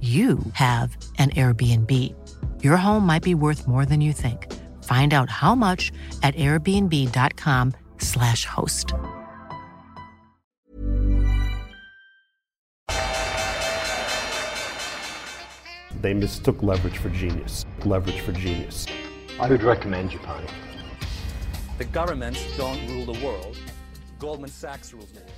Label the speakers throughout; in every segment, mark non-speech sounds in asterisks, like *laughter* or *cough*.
Speaker 1: you have an Airbnb. Your home might be worth more than you think. Find out how much at airbnb.com/slash host.
Speaker 2: They mistook leverage for genius. Leverage for genius.
Speaker 3: I would recommend Japan.
Speaker 4: The governments don't rule the world. Goldman Sachs rules the world.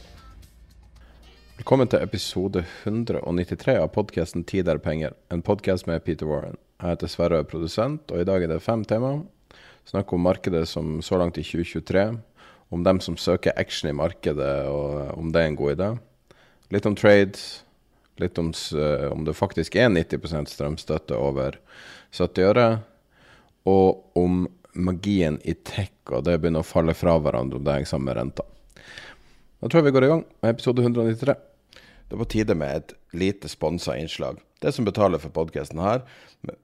Speaker 5: Velkommen til episode 193 av podkasten 'Tid er penger', en podkast med Peter Warren. Jeg heter Sverre er produsent, og i dag er det fem tema. Snakk om markedet som så langt i 2023, om dem som søker action i markedet, og om det er en god idé. Litt om trades, litt om, eh, om det faktisk er 90% strømstøtte over 70 øre, og om magien i tech, og det begynner å falle fra hverandre om det henger sammen med renta. Da tror jeg vi går i gang med episode 193. Det er på tide med et lite sponsa innslag. Det som betaler for podkasten her.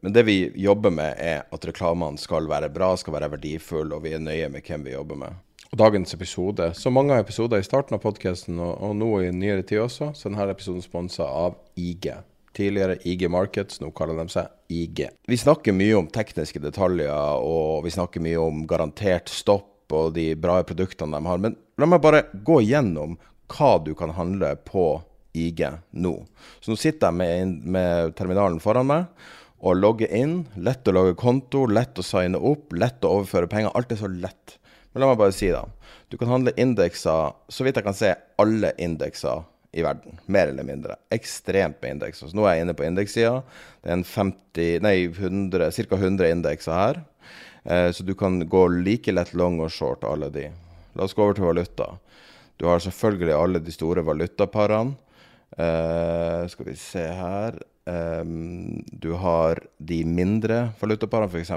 Speaker 5: Men- det vi jobber med, er at reklamene skal være bra, skal være verdifulle, og vi er nøye med hvem vi jobber med. Og dagens episode, så mange episoder i starten av podkasten, og, og nå i nyere tid også, så denne episoden sponsa av IG. Tidligere IG Markets, nå kaller de seg IG. Vi snakker mye om tekniske detaljer, og vi snakker mye om garantert stopp og de bra produktene de har. Men la meg bare gå gjennom hva du kan handle på IG nå. Så nå sitter jeg med, med terminalen foran meg og logger inn. Lett å lage konto, lett å signe opp, lett å overføre penger. Alt er så lett. Men la meg bare si, da. Du kan handle indekser, så vidt jeg kan se, alle indekser i verden. Mer eller mindre. Ekstremt med indekser. Så nå er jeg inne på indekssida. Det er en 50, nei, 100, ca. 100 indekser her. Eh, så du kan gå like lett long og short alle de. La oss gå over til valuta. Du har selvfølgelig alle de store valutaparene. Eh, skal vi se her um, Du har de mindre valutaparene, f.eks.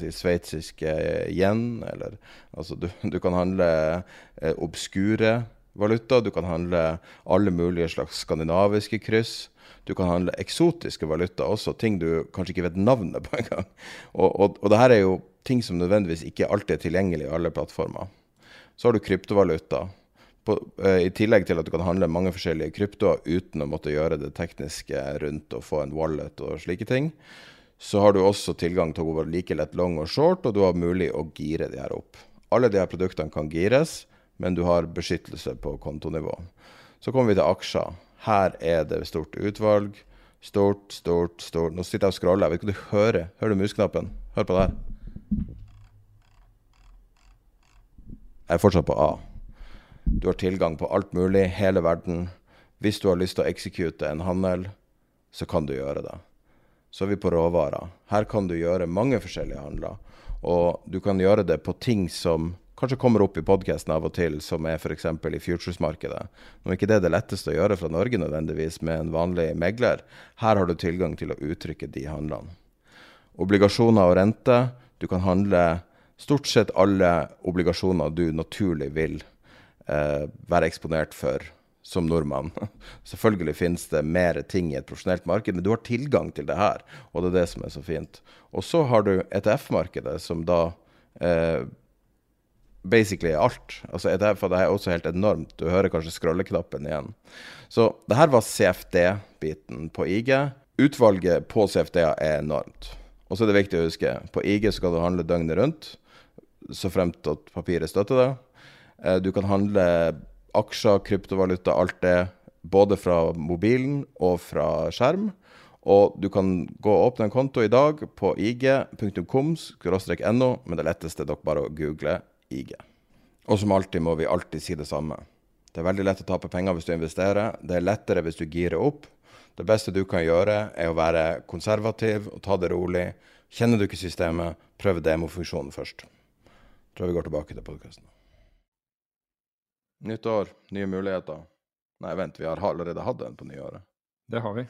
Speaker 5: Si sveitsiske yen. Eller altså du, du kan handle uh, obskure valuta. Du kan handle alle mulige slags skandinaviske kryss. Du kan handle eksotiske valuta også, ting du kanskje ikke vet navnet på engang. Og, og, og det her er jo ting som nødvendigvis ikke alltid er tilgjengelig i alle plattformer. Så har du kryptovaluta. På, eh, I tillegg til at du kan handle mange forskjellige kryptoer uten å måtte gjøre det tekniske rundt å få en wallet og slike ting, så har du også tilgang til å gå like lett long og short, og du har mulig å gire de her opp. Alle de her produktene kan gires, men du har beskyttelse på kontonivå. Så kommer vi til aksjer. Her er det stort utvalg. Stort, stort, stort. Nå sitter jeg og scroller. Jeg vet ikke om du hører. Hører du musknappen? Hør på det her. Jeg er fortsatt på A. Du har tilgang på alt mulig, hele verden. Hvis du har lyst til å execute en handel, så kan du gjøre det. Så er vi på råvarer. Her kan du gjøre mange forskjellige handler. Og du kan gjøre det på ting som kanskje kommer opp i podkasten av og til, som er f.eks. i futures-markedet. Nå er ikke det det letteste å gjøre fra Norge nødvendigvis med en vanlig megler. Her har du tilgang til å uttrykke de handlene. Obligasjoner og rente. Du kan handle stort sett alle obligasjoner du naturlig vil eh, være eksponert for som nordmann. *laughs* Selvfølgelig finnes det mer ting i et profesjonelt marked, men du har tilgang til det her, og det er det som er så fint. Og så har du ETF-markedet, som da eh, basically alt. Altså ETF det er også helt enormt. Du hører kanskje scrolleknappen igjen. Så det her var CFD-biten på IG. Utvalget på CFD-er er enormt. Og så er det viktig å huske, på IG skal du handle døgnet rundt, så fremt at papiret støtter det. Eh, Du kan handle aksjer, kryptovaluta, alt det, både fra mobilen og fra skjerm. Og du kan gå og åpne en konto i dag på ig.com.no, men det letteste er dere bare å google IG. Og som alltid må vi alltid si det samme. Det er veldig lett å tape penger hvis du investerer. Det er lettere hvis du girer opp. Det beste du kan gjøre, er å være konservativ og ta det rolig. Kjenner du ikke systemet, prøv demofunksjonen først. Tror vi går tilbake til podkasten. Nytt år, nye muligheter. Nei, vent, vi har allerede hatt en på nyåret.
Speaker 6: Det har vi.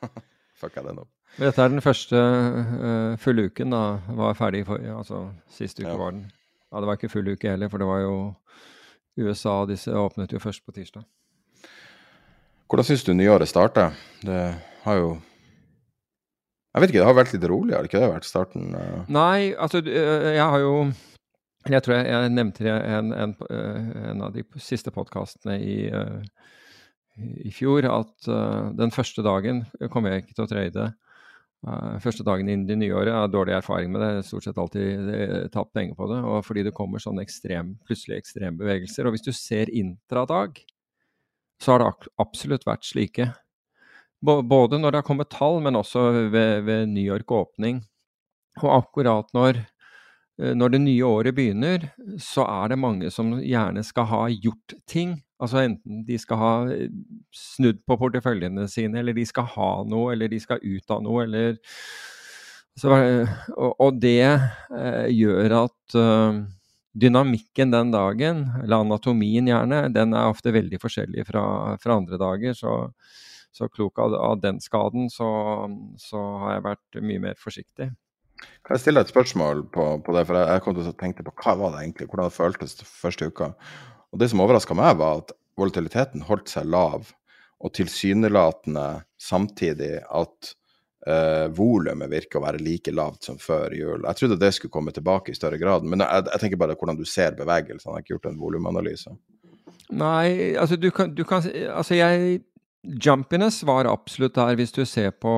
Speaker 6: *laughs*
Speaker 5: Fucka den opp.
Speaker 6: Dette er den første uh, fulle uken. da, Var ferdig for, altså Sist uke ja. var den. Ja, det var ikke full uke heller, for det var jo USA disse åpnet jo først på tirsdag.
Speaker 5: Hvordan syns du nyåret starta? Det har jo Jeg vet ikke, det har vært litt rolig, har det ikke det vært starten? Uh...
Speaker 6: Nei, altså eh, jeg har jo Jeg tror jeg, jeg nevnte en, en, en, av de siste podkastene i uh, i fjor at uh, den første dagen kommer jeg ikke til å trade. Første dagen inn i det nye året jeg har dårlig erfaring med det. Jeg har stort sett alltid tapt penger på det. Og fordi det kommer sånne ekstrem, plutselig ekstreme bevegelser. Og hvis du ser intradag, så har det absolutt vært slike. Både når det har kommet tall, men også ved, ved New York åpning. Og akkurat når, eh, når det nye året begynner, så er det mange som gjerne skal ha gjort ting Altså enten de skal ha eh, snudd på porteføljene sine, eller de skal ha noe, eller de skal ut av noe, eller så, og, det eh, gjør at uh, dynamikken den dagen, eller anatomien gjerne, den er ofte veldig forskjellig fra, fra andre dager. Så, så klok av, av, den skaden, så, så, har jeg vært mye mer forsiktig.
Speaker 5: Kan jeg stille et spørsmål på, på det? For jeg, kom til å tenke på hva var det egentlig, hvordan det føltes første uka. Og det som overraska meg, var at volatiliteten holdt seg lav, og tilsynelatende samtidig at uh, volumet virker å være like lavt som før jul. Jeg trodde det skulle komme tilbake i større grad, men jeg, jeg tenker bare hvordan du ser bevegelsene. Jeg har ikke gjort en volumanalyse.
Speaker 6: Nei, altså du kan, du kan Altså jeg Jumpiness var absolutt der, hvis du ser på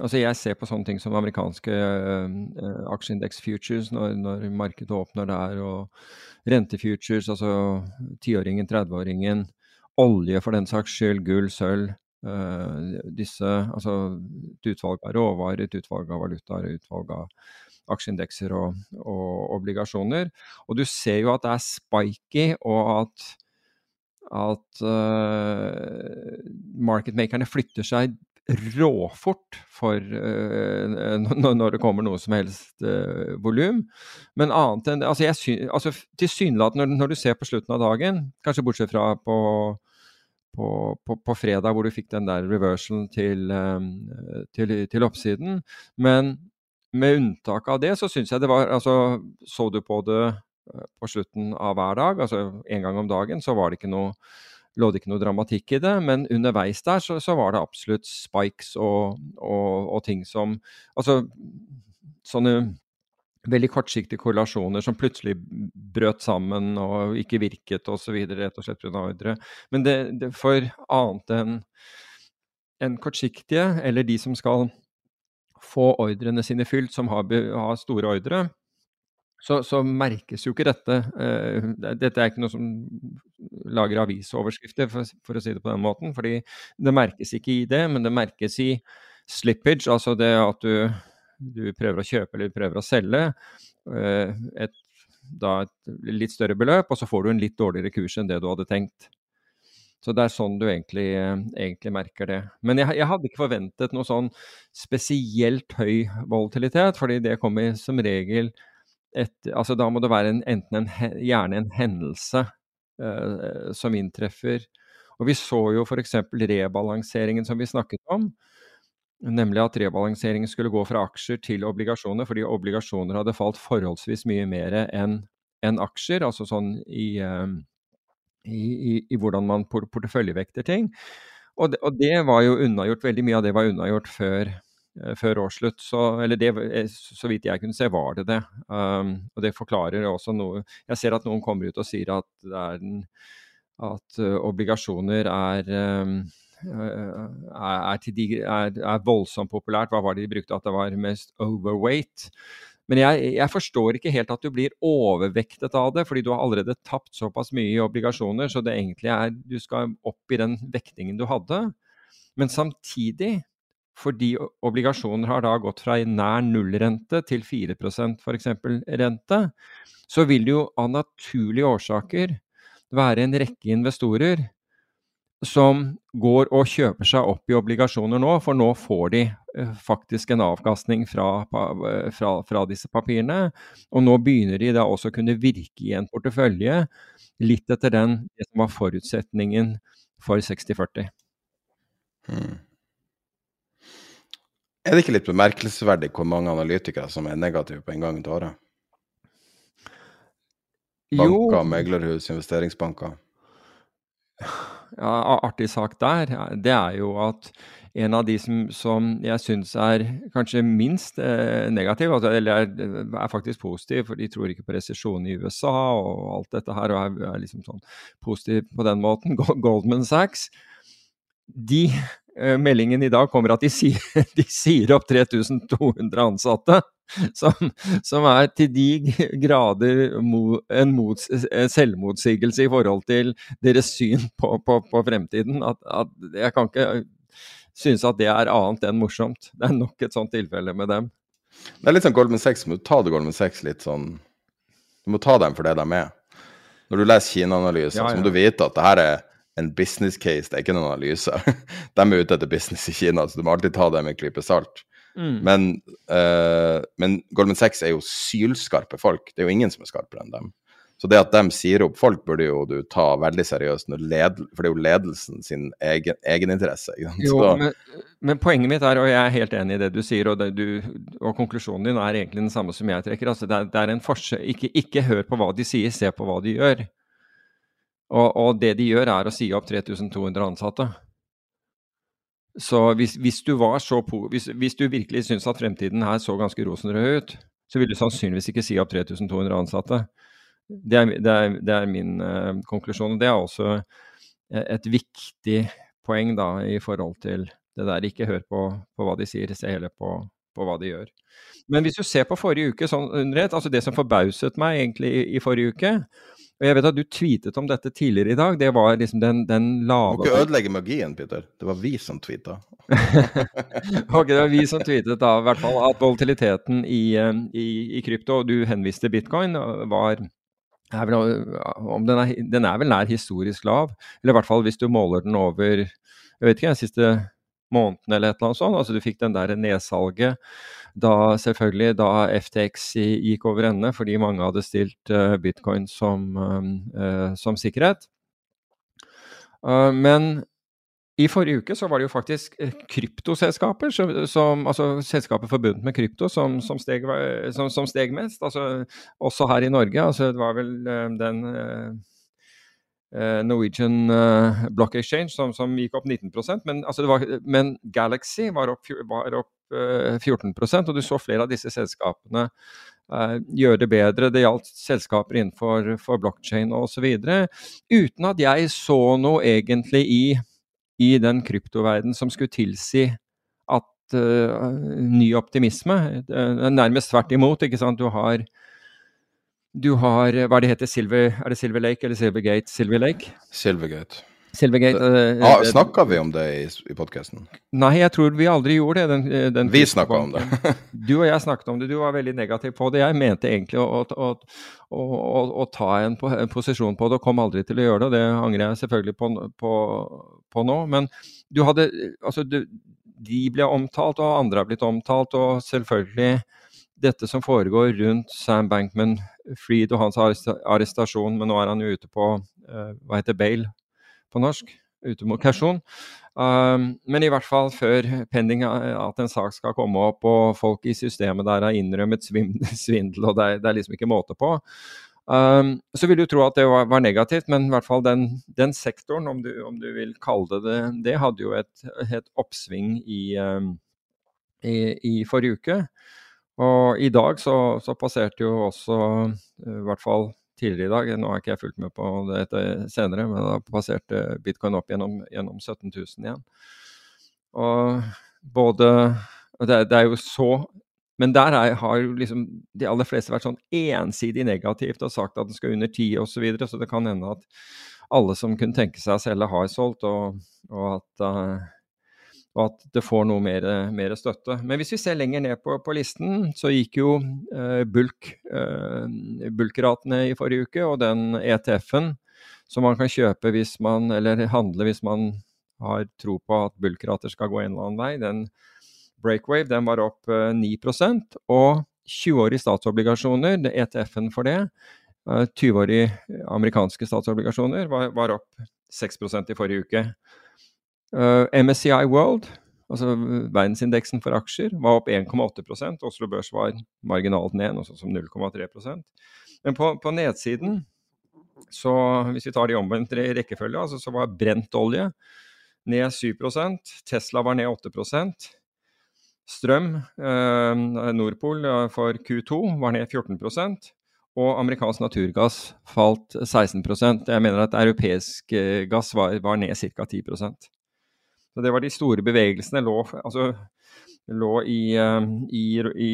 Speaker 6: Altså jeg ser på sånne ting som amerikanske uh, aksjeindeks futures når, når markedet åpner der, og rentefutures, altså tiåringen, 30-åringen, olje for den saks skyld, gull, sølv. Uh, disse, altså et utvalg av råvarer, et utvalg av valutaer, et utvalg av aksjeindekser og, og, obligasjoner. Og du ser jo at det er spiky, og at, at uh, marketmakerne flytter seg råfort for uh, når det kommer noe som helst uh, volum. Men annet enn altså, jeg, altså Tilsynelatende, når, når du ser på slutten av dagen, kanskje bortsett fra på, på, på, på fredag hvor du fikk den der reversalen til, um, til, til, oppsiden, men med unntak av det, så syns jeg det var altså, Så du på det på slutten av hver dag, altså en gang om dagen, så var det ikke noe lå det ikke noe dramatikk i det, men underveis der så, så var det absolutt spikes og, og, og, ting som Altså sånne veldig kortsiktige korrelasjoner som plutselig brøt sammen og ikke virket osv., rett og slett pga. ordre. Men det, det, for annet enn en kortsiktige, eller de som skal få ordrene sine fylt, som har, har store ordre, så, så, merkes jo ikke dette. Uh, dette er ikke noe som lager avisoverskrifter, for, for, å si det på den måten. fordi det merkes ikke i det, men det merkes i slippage, altså det at du, du prøver å kjøpe eller prøver å selge uh, et, da et litt større beløp, og så får du en litt dårligere kurs enn det du hadde tenkt. Så det er sånn du egentlig, egentlig merker det. Men jeg, jeg, hadde ikke forventet noe sånn spesielt høy volatilitet, fordi det kommer som regel et, altså Da må det være en, enten en, gjerne en hendelse eh, som inntreffer. Og Vi så jo f.eks. rebalanseringen som vi snakket om. Nemlig at rebalanseringen skulle gå fra aksjer til obligasjoner, fordi obligasjoner hadde falt forholdsvis mye mer enn en aksjer. Altså sånn i, uh, i, i, i, hvordan man porteføljevekter ting. Og det, og det, var jo unnagjort, veldig mye av det var unnagjort før, Eh, før årsslutt. Så, det, eh, så vidt jeg kunne se, var det det. Um, og det forklarer også noe Jeg ser at noen kommer ut og sier at, den, at uh, obligasjoner er, um, er, de, er, er, voldsomt populært. Hva var det de brukte? At det var mest overweight. Men jeg, jeg, forstår ikke helt at du blir overvektet av det, fordi du har allerede tapt såpass mye i obligasjoner, så det egentlig er Du skal opp i den vektingen du hadde. Men samtidig fordi obligasjoner har da gått fra nær nullrente til 4% f.eks. rente, så vil det jo av naturlige årsaker være en rekke investorer som går og kjøper seg opp i obligasjoner nå, for nå får de eh, faktisk en avkastning fra, fra, fra, disse papirene. Og nå begynner de da også å kunne virke i en portefølje, litt etter den som var forutsetningen for 60-40. Hmm.
Speaker 5: Er det ikke litt bemerkelsesverdig hvor mange analytikere som er negative på en gang til året? Banker, meglerhus, investeringsbanker?
Speaker 6: Ja, artig sak der, det er jo at en av de som, som jeg syns er kanskje minst eh, negativ, altså, eller er, er, faktisk positiv, for de tror ikke på resesjon i USA og alt dette her, og er, er liksom sånn positiv på den måten, Goldman Sachs, de meldingen i dag kommer at de sier, *laughs* de sier opp 3200 ansatte. Som, som, er til de grader mo, en mot, selvmotsigelse i forhold til deres syn på, på, på fremtiden. At, at, jeg kan ikke synes at det er annet enn morsomt. Det er nok et sånt tilfelle med dem.
Speaker 5: Det er litt sånn Goldman Sex, må du ta det Goldman Sachs litt sånn Du må ta dem for det de er. Når du leser Kina-analysen, ja, ja. så må du vite at det her er en business case, det er ikke en analyse. *laughs* de er ute etter business i Kina, så du må alltid ta det med en klype salt. Mm. Men, uh, men, Goldman Sachs er jo sylskarpe folk. Det er jo ingen som er skarpere enn dem. Så det at de sier opp folk, burde jo du ta veldig seriøst, for det er jo ledelsen sin egen, egeninteresse.
Speaker 6: Jo, men, men, poenget mitt er, og jeg er helt enig i det du sier, og, det du, og konklusjonen din er egentlig den samme som jeg trekker. altså Det er, det er en forskjell. Ikke, ikke hør på hva de sier, se på hva de gjør. Og, og, det de gjør, er å si opp 3200 ansatte. Så hvis, hvis du, så, hvis, hvis du virkelig syns at fremtiden her så ganske rosenrød ut, så vil du sannsynligvis ikke si opp 3200 ansatte. Det er, det er, det er min uh, konklusjon. Det er også et viktig poeng da, i forhold til det der. Ikke hør på, på hva de sier, se heller på, på, hva de gjør. Men hvis du ser på forrige uke, sånn, altså det som forbauset meg egentlig i, i forrige uke, og jeg vet at du tweetet om dette tidligere i dag. Det var liksom den, den lave
Speaker 5: Du må ikke ødelegge magien, Peter. Det var vi som tweeta. *laughs*
Speaker 6: ok, det var vi som tweetet da, i hvert fall at volatiliteten i, eh, i, i krypto, og du henviste bitcoin, var er vel, den, er, den, er, vel nær historisk lav. Eller i hvert fall hvis du måler den over jeg vet ikke, den siste måneden eller et eller annet sånt. Altså du fikk den der nedsalget da selvfølgelig da FTX gikk over ende fordi mange hadde stilt uh, bitcoin som, uh, som sikkerhet. Men i forrige uke så var det jo faktisk kryptoselskaper, som, som, altså selskaper forbundet med krypto, som, som, steg, som, steg, mest. Altså, også her i Norge. Altså, det var vel den Norwegian Block Exchange som, gikk opp 19 men, altså var, men Galaxy var opp, var opp 14 eh, og du så flere av disse selskapene uh, gjøre det bedre. Det gjaldt selskaper innenfor for blockchain osv. Uten at jeg så noe egentlig i, i den kryptoverden som skulle tilsi at uh, ny optimisme. Nærmest tvert imot. ikke sant? Du har du har Hva det heter Silver, Er det Silver Lake eller Silvergate? Silver Lake?
Speaker 5: Silvergate.
Speaker 6: Silvergate det,
Speaker 5: ah, Snakka vi om det i, i podkasten?
Speaker 6: Nei, jeg tror vi aldri gjorde det. Den,
Speaker 5: eh, den vi snakka om det. *laughs*
Speaker 6: du og jeg snakket om det. Du var veldig negativ på det. Jeg mente egentlig å, å, å, å ta en, en, posisjon på det, og kom aldri til å gjøre det. og Det angrer jeg selvfølgelig på, på, på nå. Men du hadde Altså, du, de ble omtalt, og andre har blitt omtalt, og selvfølgelig dette som foregår rundt Sam Bankman Fried og hans arrestasjon, men nå er han jo ute på uh, hva heter bail på norsk. Ute mot kausjon. Um, men i hvert fall før pending at en sak skal komme opp og folk i systemet der har innrømmet *laughs* svindel, og det er, det er liksom ikke måte på. Um, så vil du tro at det var, var, negativt, men i hvert fall den, den sektoren, om du, om du, vil kalle det det, det hadde jo et, et oppsving i, um, i, i, forrige uke. Og i dag så, så passerte jo også, i hvert fall tidligere i dag. Nå har ikke jeg fulgt med på det senere, men da passerte bitcoin opp gjennom, gjennom 17 000 igjen. Og både det, det, er jo så Men der er, har jo liksom de aller fleste vært sånn ensidig negativt og sagt at den skal under 10 osv., så, videre, så det kan hende at alle som kunne tenke seg å selge, har solgt, og, og at uh, og at det får noe mer, mer, støtte. Men hvis vi ser lenger ned på, på listen, så gikk jo eh, bulk, eh, bulkratene i forrige uke, og den ETF-en som man kan kjøpe hvis man, eller handle hvis man har tro på at bulkrater skal gå en eller annen vei, den Breakwave den var opp eh, 9% og 20-årige statsobligasjoner, ETF-en for det, 20-årige eh, amerikanske statsobligasjoner, var, var opp 6% i forrige uke. Eh, MSCI World, altså verdensindeksen for aksjer, var opp 1,8% Oslo Børs var marginalt ned, noe sånt som 0,3% Men på, på, nedsiden, så hvis vi tar de omvendte rekkefølge, altså, så var brent olje ned 7% Tesla var ned 8 Strøm, eh, Nordpol eh, for Q2, var ned 14% og amerikansk naturgass falt 16% Jeg mener at europeisk eh, gass var, var ned ca. 10 Så Det var de store bevegelsene. Lå, altså, lå i, eh, i, i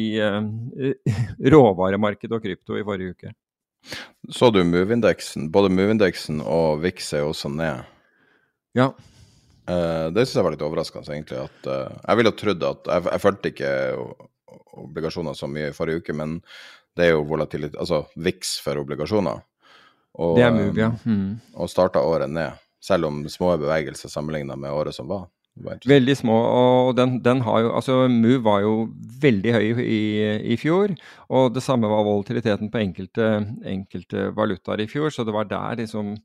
Speaker 6: *laughs* råvaremarkedet og krypto i forrige uke.
Speaker 5: Så du Move-indeksen? Både Move-indeksen og VIX er også ned.
Speaker 6: Ja.
Speaker 5: Uh, det syns jeg var litt overraskende, egentlig. At, jeg ville trodd at Jeg, jeg fulgte ikke obligasjoner så mye i forrige uke, men det er jo volatilitet Altså VIX for obligasjoner.
Speaker 6: Og, det er move, ja. Eh, mm.
Speaker 5: og starta året ned, selv om små bevegelser sammenligna med året som var.
Speaker 6: Veldig små, og den, den, har jo Altså, Move var jo veldig høy i, i, fjor, og det samme var volatiliteten på enkelte, enkelte valutaer i fjor, så det var der liksom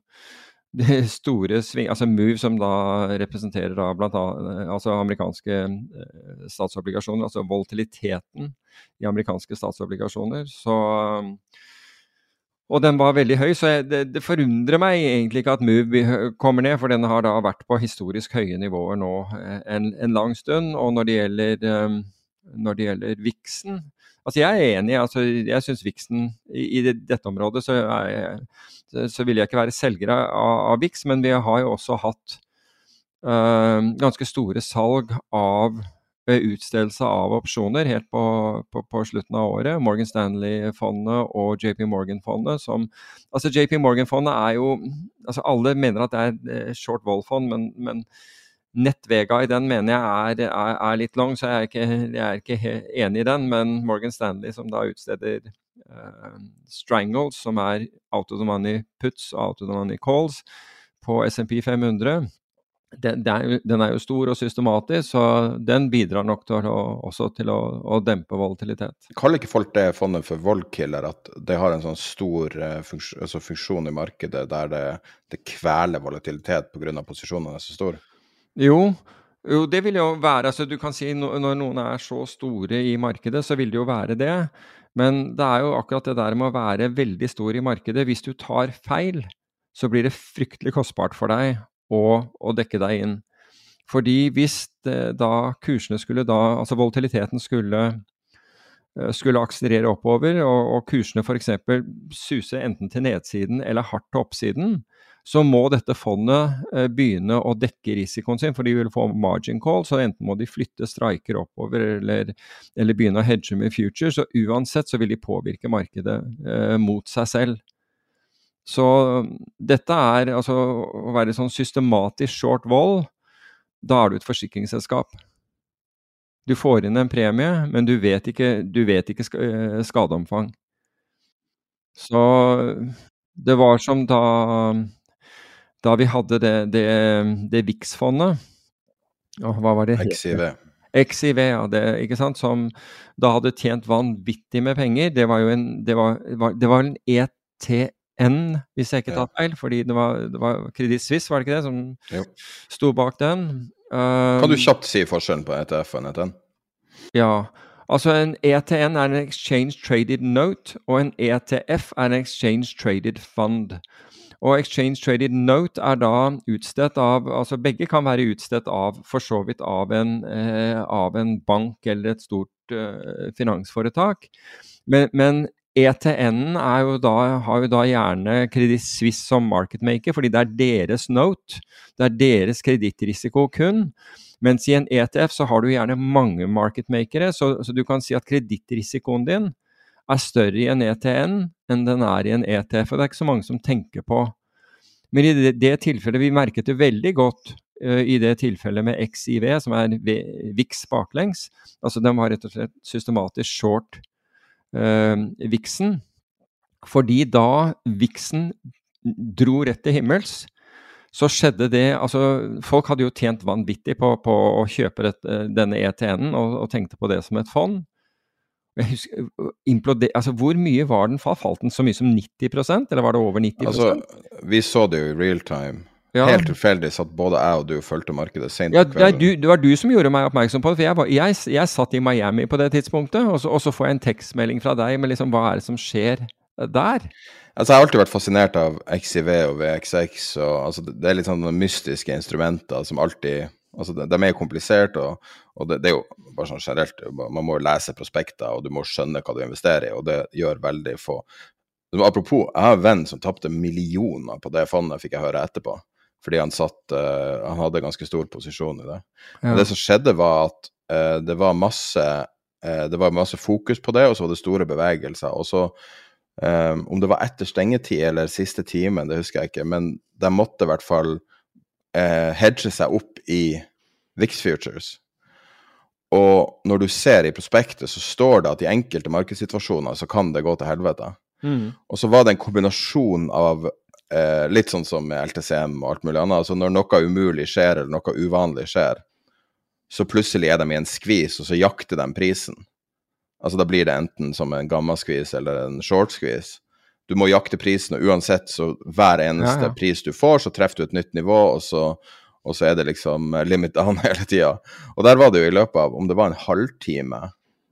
Speaker 6: det store sving, altså Move, som da representerer da blant annet, altså amerikanske eh, statsobligasjoner, altså volatiliteten i amerikanske statsobligasjoner. Så, og den var veldig høy, så jeg, det, det, forundrer meg egentlig ikke at Move kommer ned, for den har da vært på historisk høye nivåer nå eh, en, en lang stund. Og når det gjelder, når det gjelder Vixen Altså jeg er enig, altså jeg syns Vixen i, i, dette området så jeg så vil jeg ikke være selger av, av VIX, men vi har jo også hatt uh, ganske store salg av uh, utstedelse av opsjoner helt på, på, på, slutten av året. Morgan Stanley-fondet og JP Morgan-fondet som Altså JP Morgan-fondet er jo altså Alle mener at det er eh, short wall-fond, men, men Nettvega i den mener jeg er, er, er litt lang, så jeg er, ikke, jeg er ikke enig i den. Men Morgan Stanley, som da utsteder uh, strangles, som er out of the money puts og out of the money calls, på SMP 500. Den, den, er jo stor og systematisk, så den bidrar nok til å, også til å, å, dempe volatilitet.
Speaker 5: Kaller ikke folk det fondet for voldkiller, at det har en sånn stor uh, funksjon, altså funksjon, i markedet der det, det kveler volatilitet pga. posisjonene er så store?
Speaker 6: Jo, jo, det vil jo være altså Du kan si når noen er så store i markedet, så vil det jo være det. Men det er jo akkurat det der med å være veldig stor i markedet. Hvis du tar feil, så blir det fryktelig kostbart for deg å, og dekke deg inn. Fordi hvis det, da kursene skulle da Altså volatiliteten skulle, eh, skulle akselerere oppover, og, og kursene f.eks. suse enten til nedsiden eller hardt til oppsiden, så må dette fondet eh, begynne å dekke risikoen sin, for de vil få margin call. Så enten må de flytte striker oppover eller, eller begynne å hedge med future. Så uansett så vil de påvirke markedet eh, mot seg selv. Så dette er altså å være sånn systematisk short vold. Da er du et forsikringsselskap. Du får inn en premie, men du vet ikke, du vet ikke eh, skadeomfang. Så det var som da da vi hadde det, det, det VIX-fondet Hva var det?
Speaker 5: XIV.
Speaker 6: XIV, ja. Det, ikke sant? Som da hadde tjent vanvittig med penger. Det var jo en Det var, det var en ETN, hvis jeg ikke tar feil. Fordi det var, det var Credit Suisse, var det ikke det, som jo. sto bak den?
Speaker 5: Um, kan du kjapt si forskjellen på ETF og en ETN?
Speaker 6: Ja. Altså En ETN er en Exchange Traded Note, og en ETF er en Exchange Traded Fund. Og Exchange Traded Note er da utstedt av altså Begge kan være utstedt av for så vidt av en, eh, av en bank eller et stort eh, finansforetak. Men, men ETN jo har jo da gjerne Credit Suisse som marketmaker, fordi det er deres note. Det er deres kredittrisiko kun. Mens i en ETF så har du gjerne mange marketmakere, så, så du kan si at kredittrisikoen din er større i en ETN enn den er i en ETF. og Det er ikke så mange som tenker på. Men i det, det tilfellet vi merket det veldig godt uh, i det tilfellet med XIV, som er VIX baklengs. Altså de var rett og slett systematisk short uh, VIX-en. Fordi da VIX-en dro rett til himmels, så skjedde det Altså, folk hadde jo tjent vanvittig på, på å kjøpe dette, denne ETN-en og, og, tenkte på det som et fond. Jeg husker, implode, altså Hvor mye var den? Falt den så mye som 90% eller var det over 90%
Speaker 5: Altså, Vi så det jo i real time. Ja. Helt tilfeldig satt både jeg og du fulgte markedet sent
Speaker 6: ja, kvelden. du, det var du som gjorde meg oppmerksom på det. For jeg, var, jeg, jeg satt i Miami på det tidspunktet, og så, og så, får jeg en tekstmelding fra deg med liksom hva er det som skjer der?
Speaker 5: Altså, jeg har alltid vært fascinert av XIV og VXX. og altså, Det er litt sånn mystiske instrumenter som alltid altså, De, de er kompliserte, og, og det, det, er jo bare sånn generelt Man må lese prospekter, og du må skjønne hva du investerer i, og det gjør veldig få. Apropos, jeg har en venn som tapte millioner på det fondet, fikk jeg høre etterpå. Fordi han satt uh, Han hadde ganske stor posisjon i det. Ja. Det som skjedde, var at uh, det var masse uh, Det var masse fokus på det, og så var det store bevegelser. Og så Um, om det var etter stengetid eller siste timen, det husker jeg ikke, men de måtte i hvert fall hedge seg opp i VIX Futures. Og når du ser i prospektet, så står det at i enkelte markedssituasjoner så kan det gå til helvete. Mm. Og så var det en kombinasjon av uh, litt sånn som med LTCM og alt mulig annet. Altså når noe umulig skjer, eller noe uvanlig skjer, så plutselig er de i en skvis, og så jakter de prisen. Altså Da blir det enten som en gammaskvis eller en short-skvis. Du må jakte prisen, og uansett, så hver eneste ja, ja. pris du får, så treffer du et nytt nivå, og så, og så er det liksom limit down *laughs* hele tida. Og der var det jo i løpet av, om det var en halvtime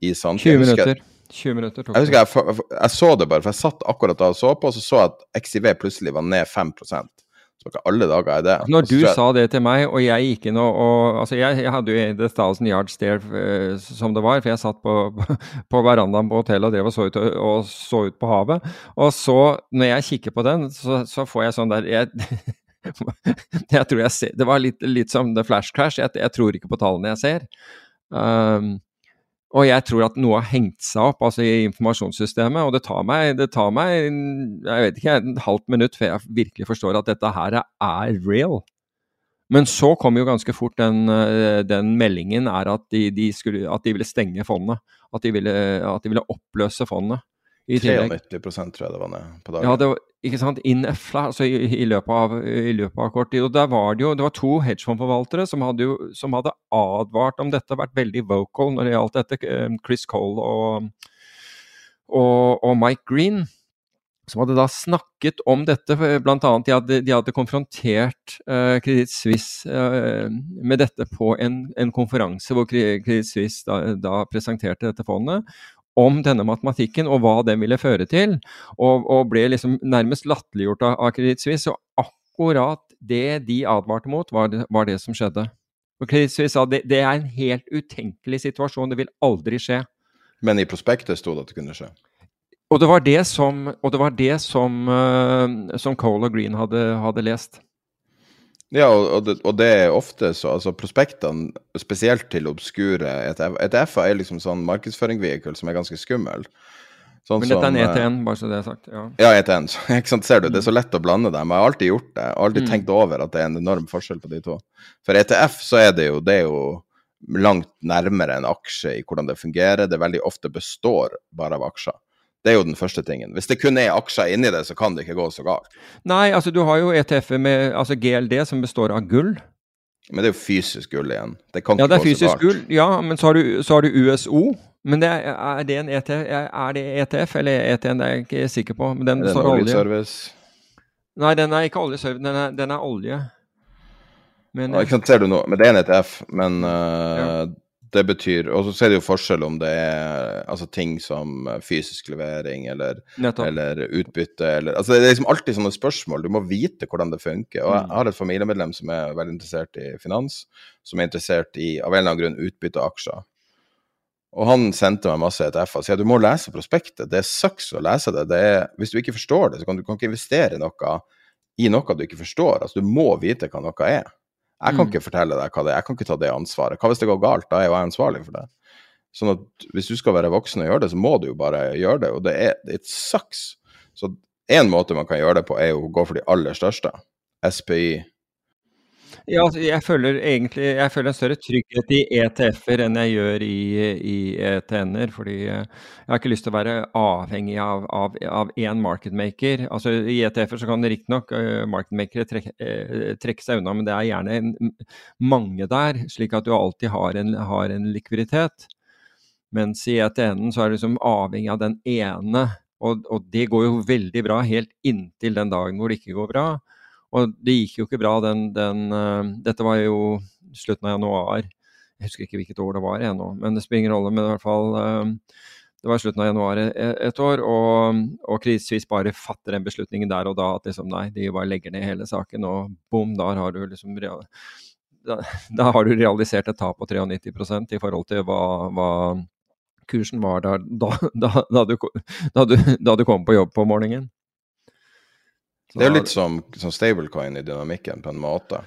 Speaker 5: i samtidig
Speaker 6: 20 minutter. 20 minutter
Speaker 5: tok jeg, husker jeg, jeg, jeg, så det bare, for jeg satt akkurat da og så på, og så så jeg at XIV plutselig var ned 5% så ikke alle dager er det.
Speaker 6: Når du sa det til meg, og jeg gikk inn og, og Altså, jeg, jeg, hadde jo The Thousand Yard Stare uh, som det var, for jeg satt på, *laughs* på verandaen på hotellet og drev og så, ut, og så ut på havet. Og så, når jeg kikker på den, så, så får jeg sånn der jeg, *laughs* jeg tror jeg ser Det var litt, litt som The Flash Crash. Jeg, tror ikke på tallene jeg ser. Um, og jeg tror at noe har hengt seg opp altså i informasjonssystemet. Og det tar meg, det tar meg jeg vet ikke, et halvt minutt før jeg virkelig forstår at dette her er real. Men så kom jo ganske fort den, eh, den meldingen er at de, de, skulle, at de, ville stenge fondet. At de ville, at de ville oppløse fondet.
Speaker 5: I 93 tror jeg det var ned på dagen.
Speaker 6: Ja, det var, ikke sant, innefla altså i, i, løpet av, i, løpet av, kort tid. Og der var det jo det var to hedgefondforvaltere som som hadde advart om dette, vært veldig vocal når det gjaldt dette. Eh, Chris Cole og, og, og Mike Green som hadde da snakket om dette, bl.a. De, hadde, de hadde konfrontert uh, Credit Suisse uh, med dette på en, en konferanse hvor Credit Suisse da, da, presenterte dette fondet om denne matematikken og hva den ville føre til, og, og ble liksom nærmest latterliggjort av, av Credit Suisse. Og akkurat det de advarte mot, var det, var det som skjedde. Og Credit Suisse sa det, det er en helt utenkelig situasjon, det vil aldri skje.
Speaker 5: Men i prospektet sto det at det kunne skje?
Speaker 6: Og det var det som, det var det som, uh, som Cole og Green hadde, hadde lest.
Speaker 5: Ja, og det, og det, er ofte så altså Prospektene, spesielt til obskure ETF ETF-er, er liksom sånn markedsføringsvehikel som er ganske skummel.
Speaker 6: Sånn Men dette er en ETN, bare så det er sagt. Ja,
Speaker 5: ja ETN. *laughs* ikke sant, ser du, Det er så lett å blande dem. Jeg har alltid gjort det. Jeg har alltid mm. tenkt over at det er en enorm forskjell på de to. For ETF så er det jo, det er jo langt nærmere en aksje i hvordan det fungerer. Det veldig ofte består bare av aksjer. Det er jo den første tingen. Hvis det kun er aksjer inni det, så kan det ikke gå så galt.
Speaker 6: Nei, altså du har jo ETF-er med altså GLD som består av gull.
Speaker 5: Men det er jo fysisk gull igjen. Det kan
Speaker 6: ja,
Speaker 5: ikke
Speaker 6: det er fysisk gull, ja, men så har, du, så har du USO. Men det er, er, det en ETF, er det ETF eller ETN? Det er jeg ikke sikker på. Men den
Speaker 5: er olje-service. oljeservice?
Speaker 6: Nei, den er ikke oljeservice, den er, den er olje.
Speaker 5: Men, ja, ikke sant, ser du noe, men det er en ETF, men uh, ja det betyr Og så er det jo forskjell om det er altså, ting som fysisk levering eller, eller utbytte eller altså, Det er liksom alltid sånne spørsmål. Du må vite hvordan det funker. Og jeg mm. har et familiemedlem som er veldig interessert i finans, som er interessert i av en eller annen grunn utbytteaksjer. Og han sendte meg masse ETF-er og sier du må lese prospektet. Det sucks å lese det. det er, hvis du ikke forstår det, så kan du kan ikke investere noe i noe du ikke forstår. Altså, du må vite hva noe er. Jeg kan mm. ikke fortelle deg hva det er, jeg kan ikke ta det ansvaret. Hva hvis det går galt? Da er jo jeg ansvarlig for det. Sånn at hvis du skal være voksen og gjøre det, så må du jo bare gjøre det. Og det er it sucks. Så én måte man kan gjøre det på, er jo å gå for de aller største. SPI.
Speaker 6: Ja, altså, jeg føler egentlig jeg føler en større trygghet i ETF-er enn jeg gjør i, i ETN-er. Fordi jeg har ikke lyst til å være avhengig av, av, av én marketmaker. Altså, I ETF-er så kan riktignok uh, marketmakere trekke, uh, trekke seg unna, men det er gjerne mange der, slik at du alltid har en, har en likviditet. Mens i ETN-en så er du liksom avhengig av den ene. Og, og det går jo veldig bra helt inntil den dagen hvor det ikke går bra. Og det gikk jo ikke bra den, den uh, Dette var jo slutten av januar. Jeg husker ikke hvilket år det var ennå, men det spiller ingen rolle. Men i hvert fall uh, Det var slutten av januar et, et år, og, og krisevis bare fatter den beslutningen der og da at liksom nei, de bare legger ned hele saken, og bom, der har du liksom da, da har du realisert et tap på 93% i forhold til hva, hva kursen var der da, da, da, du, du, da, du, kom på jobb på morgenen.
Speaker 5: Så, det er jo litt som, som stablecoin i dynamikken, på en måte.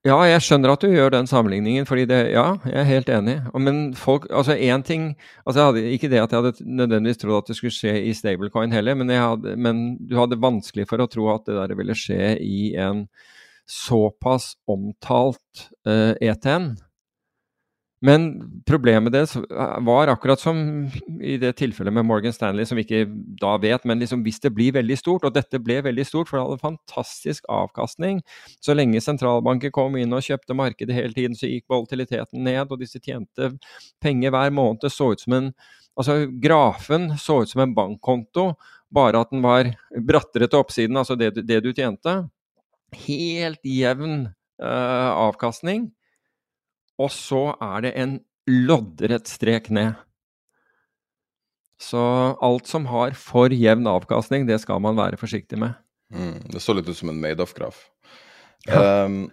Speaker 6: Ja, jeg skjønner at du gjør den sammenligningen, fordi det Ja, jeg er helt enig. Men folk Altså, én ting altså jeg hadde, Ikke det at jeg hadde nødvendigvis trodd at det skulle skje i stablecoin heller, men, hadde, men du hadde vanskelig for å tro at det der ville skje i en såpass omtalt uh, eh, ETN. Men problemet deres var akkurat som i det tilfellet med Morgan Stanley, som vi ikke da vet, men liksom hvis det blir veldig stort, og dette ble veldig stort, for det hadde fantastisk avkastning Så lenge sentralbanker kom inn og kjøpte markedet hele tiden, så gikk volatiliteten ned, og disse tjente penger hver måned. Det så ut som en Altså, grafen så ut som en bankkonto, bare at den var brattere til oppsiden, altså det, det du tjente. Helt jevn uh, avkastning. Og så er det en loddrett strek ned. Så alt som har for jevn avkastning, det skal man være forsiktig med.
Speaker 5: Mm, det så litt ut som en Madoff-graf. Ja. Um,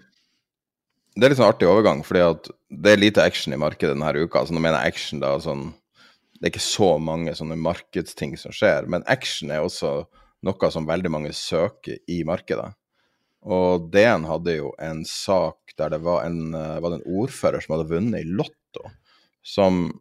Speaker 5: det er litt sånn artig overgang, fordi det er lite action i markedet denne uka. Altså, nå mener jeg action da sånn Det er ikke så mange sånne markedsting som skjer, men action er også noe som veldig mange søker i markedet. Og DN hadde jo en sak der det var en, eh, var det en ordfører som hadde vunnet i Lotto, som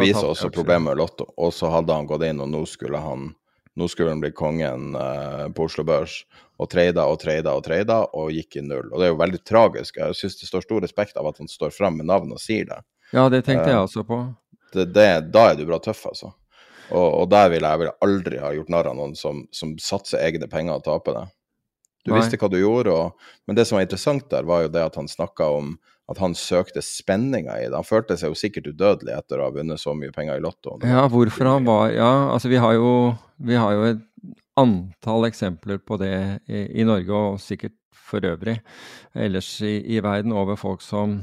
Speaker 5: viser også problemet med Lotto. Og så hadde han gått inn, og nå skulle han nå skulle han bli kongen uh, på Oslo Børs, og treida og treida og treida, og gikk i null. Og det er jo veldig tragisk. Jeg syns det står stor respekt av at han står fram med navn og sier det.
Speaker 6: Ja, det tenkte jeg også på.
Speaker 5: Det, det, da er du bra tøff, altså. Og, og der ville jeg, vil aldri ha gjort narr av noen som, som satser egne penger og taper det. Du Nei. visste hva du gjorde, og, men det som var interessant der, var jo det at han snakka om at han søkte spenninga i det. Han følte seg jo sikkert udødelig etter å ha vunnet så mye penger i Lotto.
Speaker 6: Ja, hvorfor han var Ja, altså vi har jo, vi har jo et antall eksempler på det i, i, Norge, og sikkert for øvrig ellers i, i verden, over folk som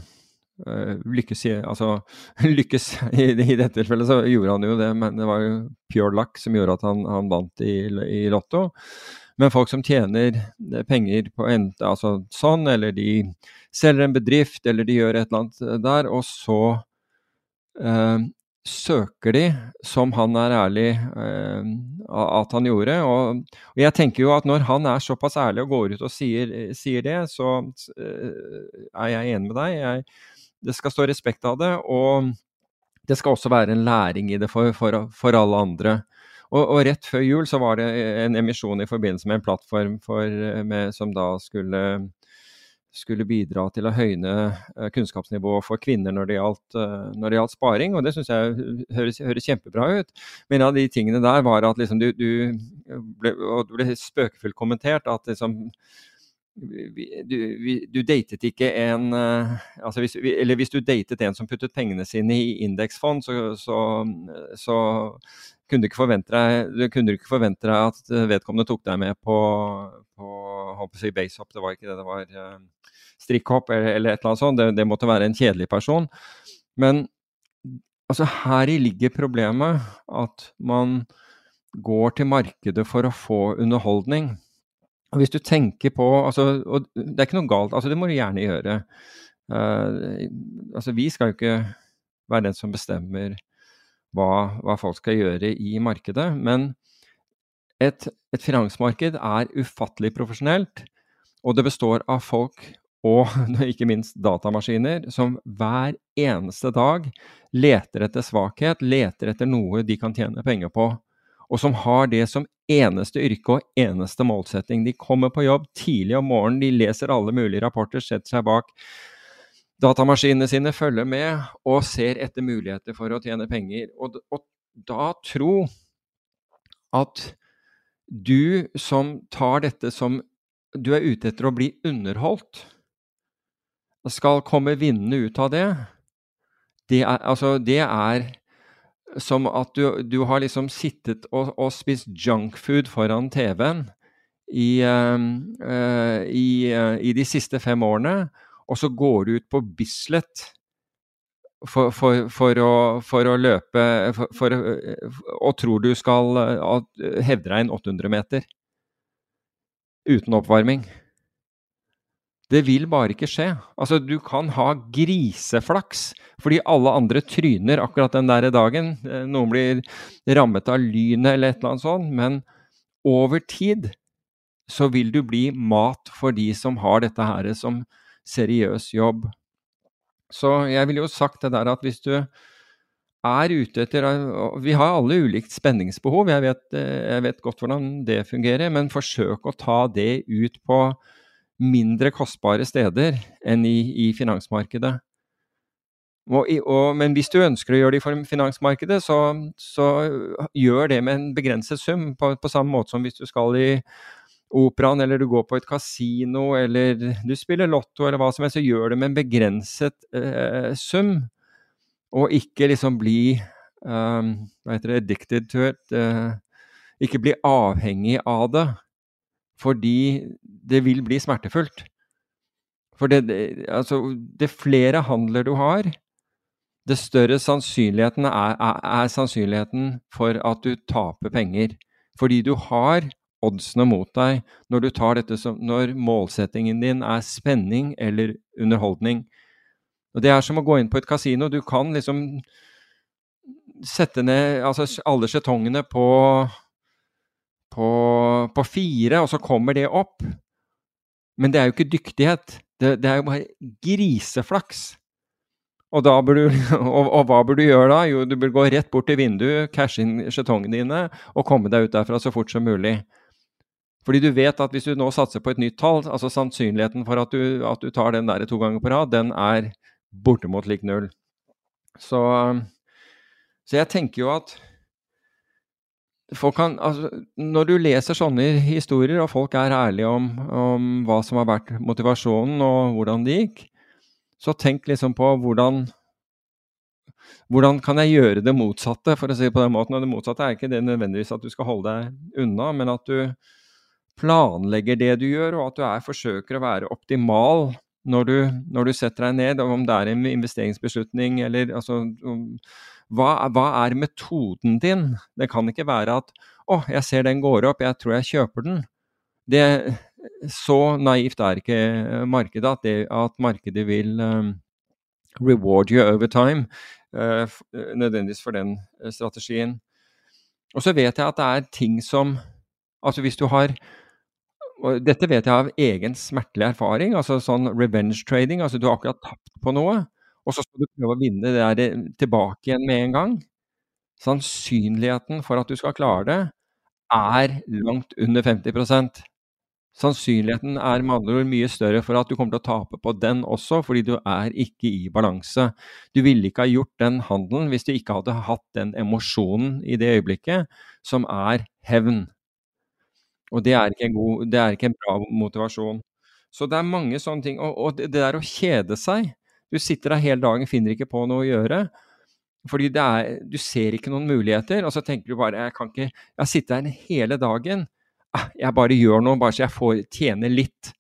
Speaker 6: uh, lykkes i Altså *laughs* lykkes i, i, dette tilfellet, så gjorde han jo det, men det var jo pure luck som gjorde at han, han vant i, i Lotto. Men folk som tjener eh, penger på enten altså sånn, eller de selger en bedrift, eller de gjør et eller annet eh, der, og så eh, søker de, som han er ærlig eh, at han gjorde. Og, og, jeg tenker jo at når han er såpass ærlig og går ut og sier, sier det, så eh, er jeg enig med deg. Jeg, det skal stå respekt av det. Og det skal også være en læring i det for, for, for alle andre. Og, og, rett før jul så var det en emisjon i forbindelse med en plattform for, med, som da skulle, skulle bidra til å høyne uh, kunnskapsnivået for kvinner når det gjaldt, når det gjaldt sparing, og det syns jeg høres, høres, kjempebra ut. Men en av de tingene der var at liksom du, du ble, og det ble spøkefullt kommentert at liksom du, du, datet ikke en uh, altså hvis, Eller hvis du datet en som puttet pengene sine i indeksfond, så, så, så, kunne du deg, du ikke forvente deg at vedkommende tok deg med på, på håper jeg, basehopp, det var ikke det, det var uh, strikkhopp eller, eller, et eller annet sånt. Det, det, måtte være en kjedelig person. Men altså, heri ligger problemet. At man går til markedet for å få underholdning. Og hvis du tenker på altså, og Det er ikke noe galt, altså det må du gjerne gjøre. Uh, altså Vi skal jo ikke være den som bestemmer hva, hva folk skal gjøre i markedet. Men et, et, finansmarked er ufattelig profesjonelt, og det består av folk og *laughs* ikke minst datamaskiner som hver eneste dag leter etter svakhet, leter etter noe de kan tjene penger på. Og som har det som eneste yrke og eneste målsetting. De kommer på jobb tidlig om morgenen, de leser alle mulige rapporter, setter seg bak datamaskinene sine, følger med og ser etter muligheter for å tjene penger. Og, og da tro at du som tar dette som du er ute etter å bli underholdt, skal komme vinnende ut av det, det er, altså, det er som at du, du, har liksom sittet og, og spist junkfood foran TV-en i, uh, i, uh, i, de siste fem årene, og så går du ut på Bislett for, for, for, å, for å, løpe for, og tror du skal hevde deg en 800 meter uten oppvarming. Det vil bare ikke skje. Altså, du kan ha griseflaks fordi alle andre tryner akkurat den der dagen. Eh, noen blir rammet av lynet eller et eller annet sånt. Men over tid så vil du bli mat for de som har dette her som seriøs jobb. Så jeg ville jo sagt det der at hvis du er ute etter Vi har alle ulikt spenningsbehov, jeg vet, eh, jeg vet godt hvordan det fungerer, men forsøk å ta det ut på mindre kostbare steder enn i, i finansmarkedet. Og, og, men hvis du ønsker å gjøre det i finansmarkedet, så, så gjør det med en begrenset sum. På, på, samme måte som hvis du skal i operaen, eller du går på et kasino, eller du spiller lotto, eller hva som helst, så gjør det med en begrenset eh, sum. Og ikke liksom bli um, hva heter det, addicted to it. Uh, ikke bli avhengig av det. Fordi det vil bli smertefullt. For det, altså, det flere handler du har, det større sannsynligheten er, er, er, sannsynligheten for at du taper penger. Fordi du har oddsene mot deg når som Når målsettingen din er spenning eller underholdning. Og Det er som å gå inn på et kasino. Du kan liksom sette ned altså, alle skjetongene på på, på fire, og så kommer det opp. Men det er jo ikke dyktighet. Det, det er jo bare griseflaks. Og, du, *laughs* og, og, hva burde du gjøre da? Jo, du burde gå rett bort til vinduet, cashe inn skjetongene dine og komme deg ut derfra så fort som mulig. Fordi du vet at hvis du nå satser på et nytt tall, altså sannsynligheten for at du, at du tar den der to ganger på rad, den er bortimot lik null. Så, så jeg tenker jo at kan, altså, når du leser sånne historier, og folk er ærlige om, om, hva som har vært motivasjonen og hvordan det gikk, så tenk liksom på hvordan hvordan kan jeg gjøre det motsatte, for å si det på den måten. Og det motsatte er ikke det nødvendigvis at du skal holde deg unna, men at du planlegger det du gjør, og at du er, forsøker å være optimal når du, når du setter deg ned, om det er en investeringsbeslutning eller altså hva, hva, er metoden din? Det kan ikke være at 'Å, jeg ser den går opp, jeg tror jeg kjøper den'. Det, så naivt er ikke markedet at, det, at markedet vil um, reward you over time, uh, nødvendigvis for den strategien. Og så vet jeg at det er ting som Altså hvis du har og Dette vet jeg av egen smertelig erfaring, altså sånn revenge trading. altså Du har akkurat tapt på noe, og så skal du prøve å vinne det der eh, tilbake igjen med en gang. Sannsynligheten for at du skal klare det, er langt under 50 Sannsynligheten er med andre ord mye større for at du kommer til å tape på den også, fordi du er ikke i balanse. Du ville ikke ha gjort den handelen hvis du ikke hadde hatt den emosjonen i det øyeblikket, som er hevn. Og det er ikke en, god, det er ikke en bra motivasjon. Så det er mange sånne ting. Og, og det, der å kjede seg du sitter der hele dagen, finner ikke på noe å gjøre. Fordi er, du ser ikke noen muligheter, og så tenker du bare jeg kan ikke Jeg sitter her hele dagen. Ah, jeg bare gjør noe, bare så jeg får tjene litt.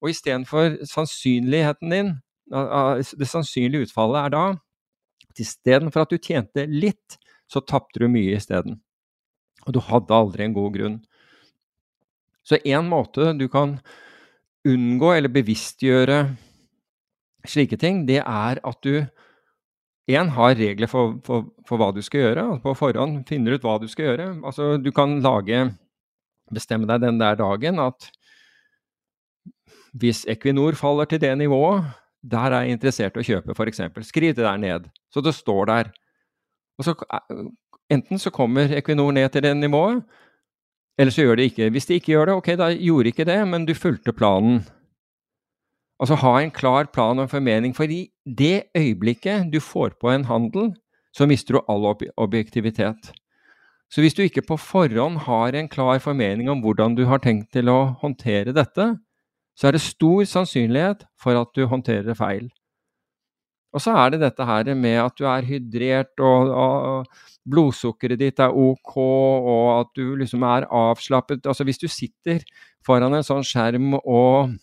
Speaker 6: Og istedenfor sannsynligheten din, det sannsynlige utfallet er da at istedenfor at du tjente litt, så tapte du mye isteden. Og du hadde aldri en god grunn. Så én måte du kan unngå eller bevisstgjøre slike ting, det er at du én har regler for, for, for, hva du skal gjøre. og På forhånd finner ut hva du skal gjøre. Altså, du kan lage Bestemme deg den der dagen at hvis Equinor faller til det nivået, der er jeg interessert i å kjøpe, f.eks. Skriv det der ned, så det står der. Og så enten så kommer Equinor ned til det nivået, eller så gjør det ikke. Hvis de ikke gjør det, ok, da gjorde ikke det, men du fulgte planen. Altså ha en klar plan og formening. For i det øyeblikket du får på en handel, så mister du all ob objektivitet. Så hvis du ikke på forhånd har en klar formening om hvordan du har tenkt til å håndtere dette, så er det stor sannsynlighet for at du håndterer det feil. Og så er det dette her med at du er hydrert, og, og, blodsukkeret ditt er ok, og at du liksom er avslappet. Altså hvis du sitter foran en sånn skjerm og,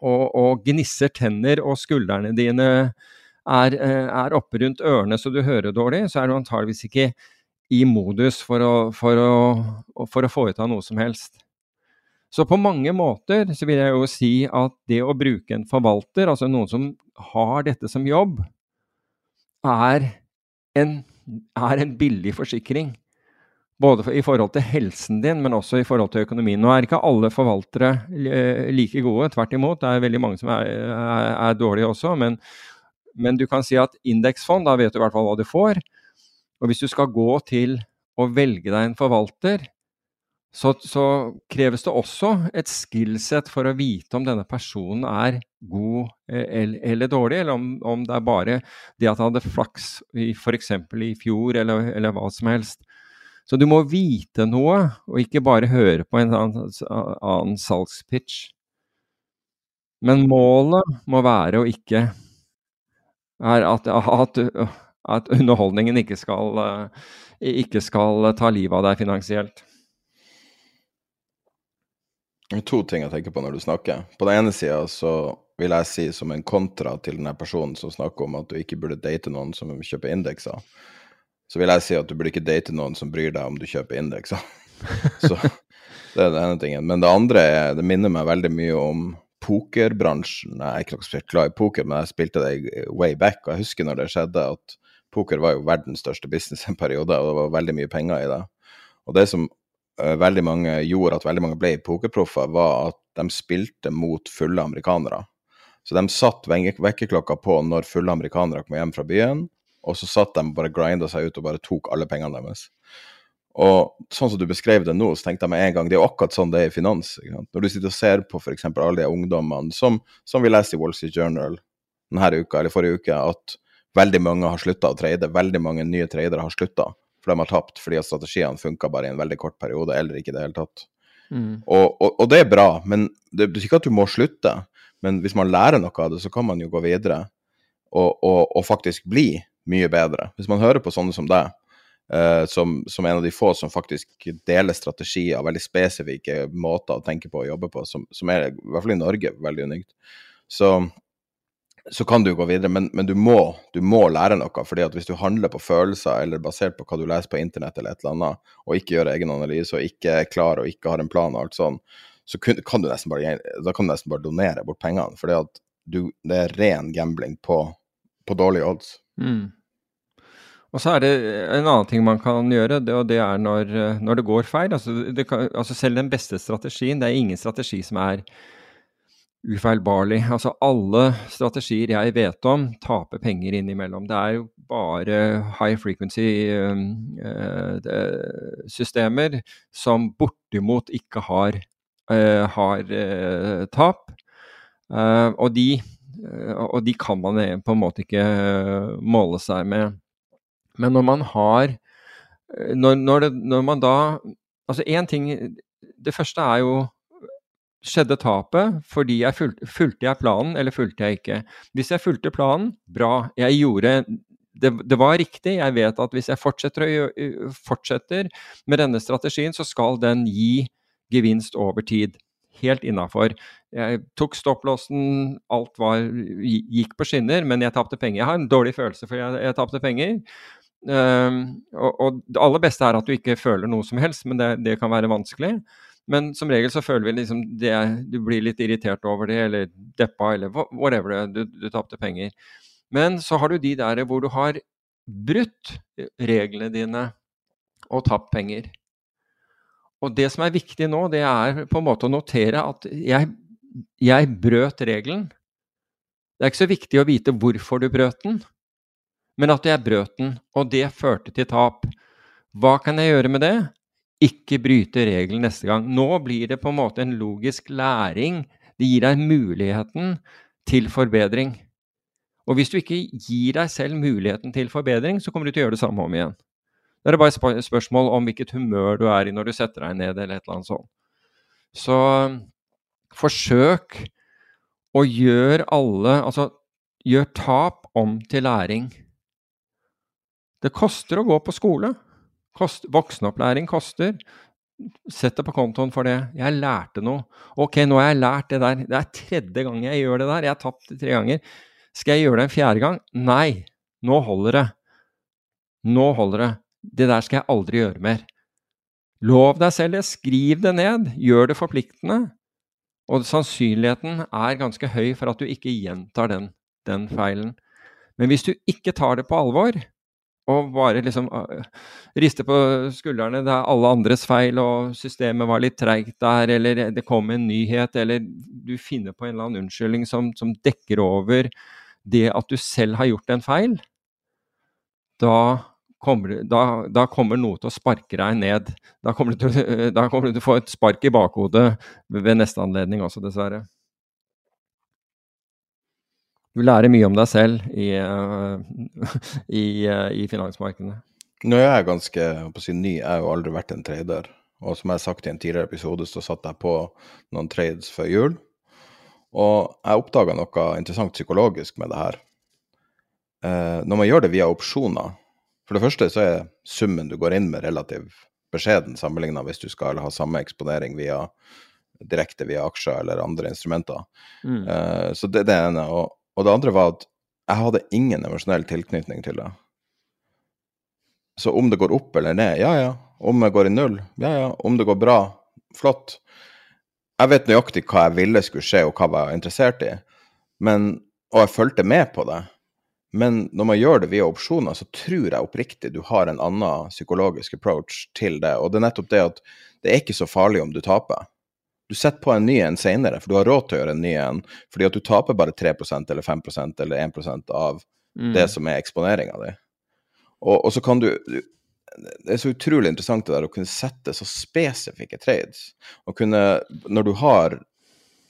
Speaker 6: og, og gnisser tenner, og skuldrene dine er, er, oppe rundt ørene så du hører dårlig, så er du antageligvis ikke i modus for å, for å, for å foreta noe som helst. Så på mange måter så vil jeg jo si at det å bruke en forvalter, altså noen som har dette som jobb, er en, er en billig forsikring. Både i forhold til helsen din, men også i forhold til økonomien. Nå er ikke alle forvaltere eh, like gode, tvert imot. Det er veldig mange som er, er, er dårlige også. Men, men, du kan si at indeksfond, da vet du i hvert fall hva du får. Og hvis du skal gå til å velge deg en forvalter, så, så, kreves det også et skillset for å vite om denne personen er god eh, eller, eller dårlig, eller om, om, det er bare det at han hadde flaks f.eks. i fjor, eller, eller, hva som helst. Så du må vite noe, og ikke bare høre på en annen, annen salgspitch. Men målet må være å ikke at, at, at underholdningen ikke skal, eh, ikke skal ta livet av deg finansielt.
Speaker 5: To ting jeg tenker på når du snakker. På den ene sida så vil jeg si som en kontra til denne personen som snakker om at du ikke burde date noen som kjøper indekser, så vil jeg si at du burde ikke date noen som bryr deg om du kjøper indekser. *laughs* så det er den ene tingen. Men det andre er, det minner meg veldig mye om pokerbransjen. Jeg er ikke spesielt glad i poker, men jeg spilte det way back, og jeg husker når det skjedde at poker var jo verdens største business en periode, og det var veldig mye penger i det. Og det som uh, veldig mange gjorde at veldig mange ble pokerproffer, var at de spilte mot fulle amerikanere. Så de satt vekkerklokka på når fulle amerikanere kom hjem fra byen, og så satt de bare grinda seg ut og bare tok alle pengene deres. Og sånn som du beskrev det nå, så tenkte jeg med en gang det er akkurat sånn det er i finans. Når du sitter og ser på f.eks. alle de ungdommene som, som vi leser i Wall Street Journal denne uka, eller forrige uke, at veldig mange har slutta å trade, veldig mange nye tradere har slutta for de har tapt fordi at strategiene funka bare i en veldig kort periode, eller ikke i det hele tatt. Mm. Og, og, og, det er bra, men det betyr ikke at du må slutte. Men hvis man lærer noe av det, så kan man jo gå videre og, og faktisk bli mye bedre. Hvis man hører på sånne som deg, uh, som, som, en av de få som faktisk deler strategier, veldig spesifikke måter å tenke på og jobbe på, som, som er i hvert fall i Norge veldig unikt, så så kan du gå videre, men, men du, må, du, må, lære noe. fordi at hvis du handler på følelser eller basert på hva du leser på internett, eller et eller annet, og ikke gjør egen analyse og ikke er klar og ikke har en plan, og alt sånn, så kan du nesten bare, da kan du nesten bare donere bort pengene. fordi det er ren gambling på, på dårlige odds. Mm.
Speaker 6: Og så er det en annen ting man kan gjøre, det, og det er når, når det går feil. Altså, det kan, altså selv den beste strategien, det er ingen strategi som er ufeilbarlig. Altså alle strategier jeg vet om, taper penger innimellom. Det er jo bare high frequency-systemer uh, som bortimot ikke har, uh, har uh, tap. Og de, og, de, kan man på en måte ikke måle seg med. Men når man har Når, når, det, når man da Altså én ting Det første er jo skjedde tapet fordi jeg fulgte, fulgte jeg planen, eller fulgte jeg ikke? Hvis jeg fulgte planen, bra. Jeg gjorde det, det, var riktig. Jeg vet at hvis jeg fortsetter, fortsetter med denne strategien, så skal den gi gevinst over tid. Helt innafor. Jeg tok stopplåsen, alt var, gikk på skinner, men jeg tapte penger. Jeg har en dårlig følelse for jeg, jeg tapte penger. Um, og, og, det aller beste er at du ikke føler noe som helst, men det, det kan være vanskelig. Men som regel så føler vi liksom det, du blir litt irritert over det, eller deppa, eller whatever det du, du tapte penger. Men så har du de der hvor du har brutt reglene dine og tapt penger. Og det som er viktig nå, det er på en måte å notere at jeg, jeg brøt regelen. Det er ikke så viktig å vite hvorfor du brøt den, men at jeg brøt den, og det førte til tap. Hva kan jeg gjøre med det? Ikke bryte regelen neste gang. Nå blir det på en måte en logisk læring. Det gir deg muligheten til forbedring. Og hvis du ikke gir deg selv muligheten til forbedring, så kommer du til å gjøre det samme om igjen. Det er bare et spørsmål om hvilket humør du er i når du setter deg ned, eller et eller annet sånt. Så forsøk å gjøre alle Altså, gjør tap om til læring. Det koster å gå på skole. Kost, voksenopplæring koster. Sett det på kontoen for det. Jeg lærte noe. Ok, nå har jeg lært det der. Det er tredje gang jeg gjør det der. Jeg har tapt det tre ganger. Skal jeg gjøre det en fjerde gang? Nei. Nå holder det. Nå holder det. Det der skal jeg aldri gjøre mer. Lov deg selv det. Skriv det ned. Gjør det forpliktende. Og sannsynligheten er ganske høy for at du ikke gjentar den, den feilen. Men hvis du ikke tar det på alvor, og bare liksom uh, riste på skuldrene. Det er alle andres feil, og systemet var litt treigt der, eller det kom en nyhet, eller du finner på en eller annen unnskyldning som, som dekker over det at du selv har gjort en feil. Da kommer, da, da kommer noe til å sparke deg ned. Da kommer, du til, *laughs* da kommer du til å få et spark i bakhodet ved neste anledning også, dessverre. Du lærer mye om deg selv i, uh, *laughs* i, uh, i finansmarkedene.
Speaker 5: Nå er jeg ganske si, ny, jeg har jo aldri vært en trader. Og som jeg har sagt i en tidligere episode, så satt jeg på noen trades før jul. Og jeg oppdaga noe interessant psykologisk med det her. Eh, når man gjør det via opsjoner For det første så er summen du går inn med, relativt beskjeden sammenligna hvis du skal ha samme eksponering via, direkte via aksjer eller andre instrumenter. Mm. Eh, så det, det ene. Og, og det andre var at jeg hadde ingen emosjonell tilknytning til det. Så om det går opp eller ned, ja ja. Om jeg går i null, ja ja. Om det går bra, flott. Jeg vet nøyaktig hva jeg ville skulle skje, og hva jeg var interessert i. Men, og jeg fulgte med på det. Men når man gjør det via opsjoner, så tror jeg oppriktig du har en annen psykologisk approach til det. Og det er nettopp det at det er ikke så farlig om du taper. Du setter på en ny en senere, for du har råd til å gjøre en ny en. Fordi at du taper bare 3% eller 5% eller 1% av mm. det som er eksponeringa di. Og, og, så kan du Det er så utrolig interessant det der å kunne sette så spesifikke trades. Og kunne Når du har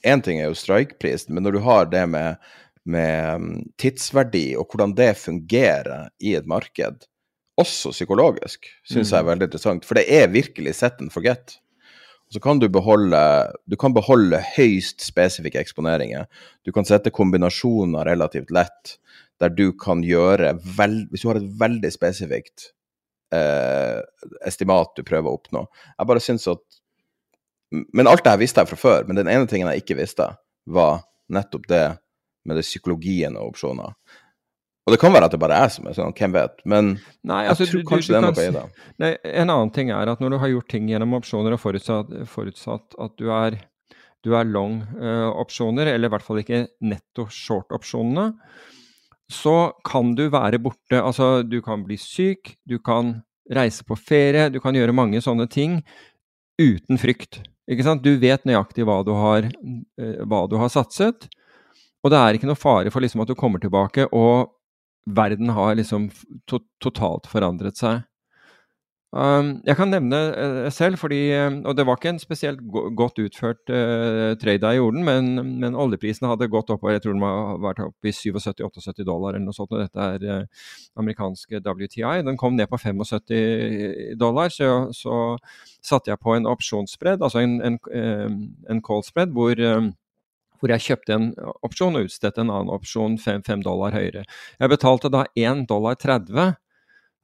Speaker 5: Én ting er jo strikeprisen, men når du har det med, med mm, tidsverdi og hvordan det fungerer i et marked, også psykologisk, syns mm. jeg er veldig interessant. For det er virkelig set and forget så kan du beholde, du kan beholde høyst spesifikke eksponeringer. Du kan sette kombinasjoner relativt lett, der du kan gjøre vel, Hvis du har et veldig spesifikt eh, estimat du prøver å oppnå. Jeg bare syns at Men alt det her visste jeg fra før, men den ene tingen jeg ikke visste, var nettopp det med det psykologien av opsjoner. Og det kan være at det bare er som er sånn, hvem vet. Men nei, altså, jeg tror kanskje du, du, det er noe i det.
Speaker 6: Nei, en annen ting er at når du har gjort ting gjennom opsjoner og forutsatt, forutsatt at du er, du er long uh, opsjoner, eller i hvert fall ikke netto short-opsjonene, så kan du være borte. Altså, du kan bli syk, du kan reise på ferie, du kan gjøre mange sånne ting uten frykt. Ikke sant? Du vet nøyaktig hva du har, uh, hva du har satset. Og det er ikke noe fare for liksom at du kommer tilbake og verden har liksom to totalt forandret seg. Um, jeg kan nevne uh, selv, fordi, uh, og det var ikke en spesielt go godt utført uh, trade jeg gjorde, men, men oljeprisen hadde gått opp, og jeg tror den har vært opp i 77-78 dollar eller noe sånt. og Dette er uh, amerikanske WTI. Den kom ned på 75 dollar, så, så satte jeg på en opsjonsspredd, altså en, en, en call spread, hvor hvor jeg kjøpte en opsjon og utstedte en annen opsjon fem dollar høyere. Jeg betalte da 1 dollar 30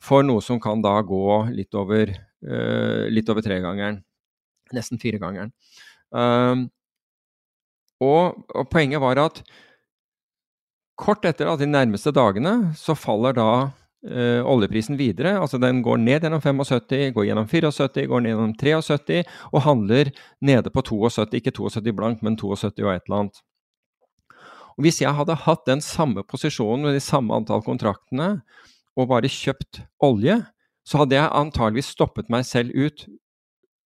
Speaker 6: for noe som kan da gå litt over, uh, litt over tregangeren. Nesten firegangeren. Uh, og, og poenget var at kort etter da, de nærmeste dagene så faller da uh, oljeprisen videre. Altså den går ned gjennom 75, går gjennom 74, går ned gjennom 73 og handler nede på 72. Ikke 72 blank, men 72 og et eller annet. Og Hvis jeg hadde hatt den samme posisjonen med de samme antall kontraktene og bare kjøpt olje, så hadde jeg antageligvis stoppet meg selv ut.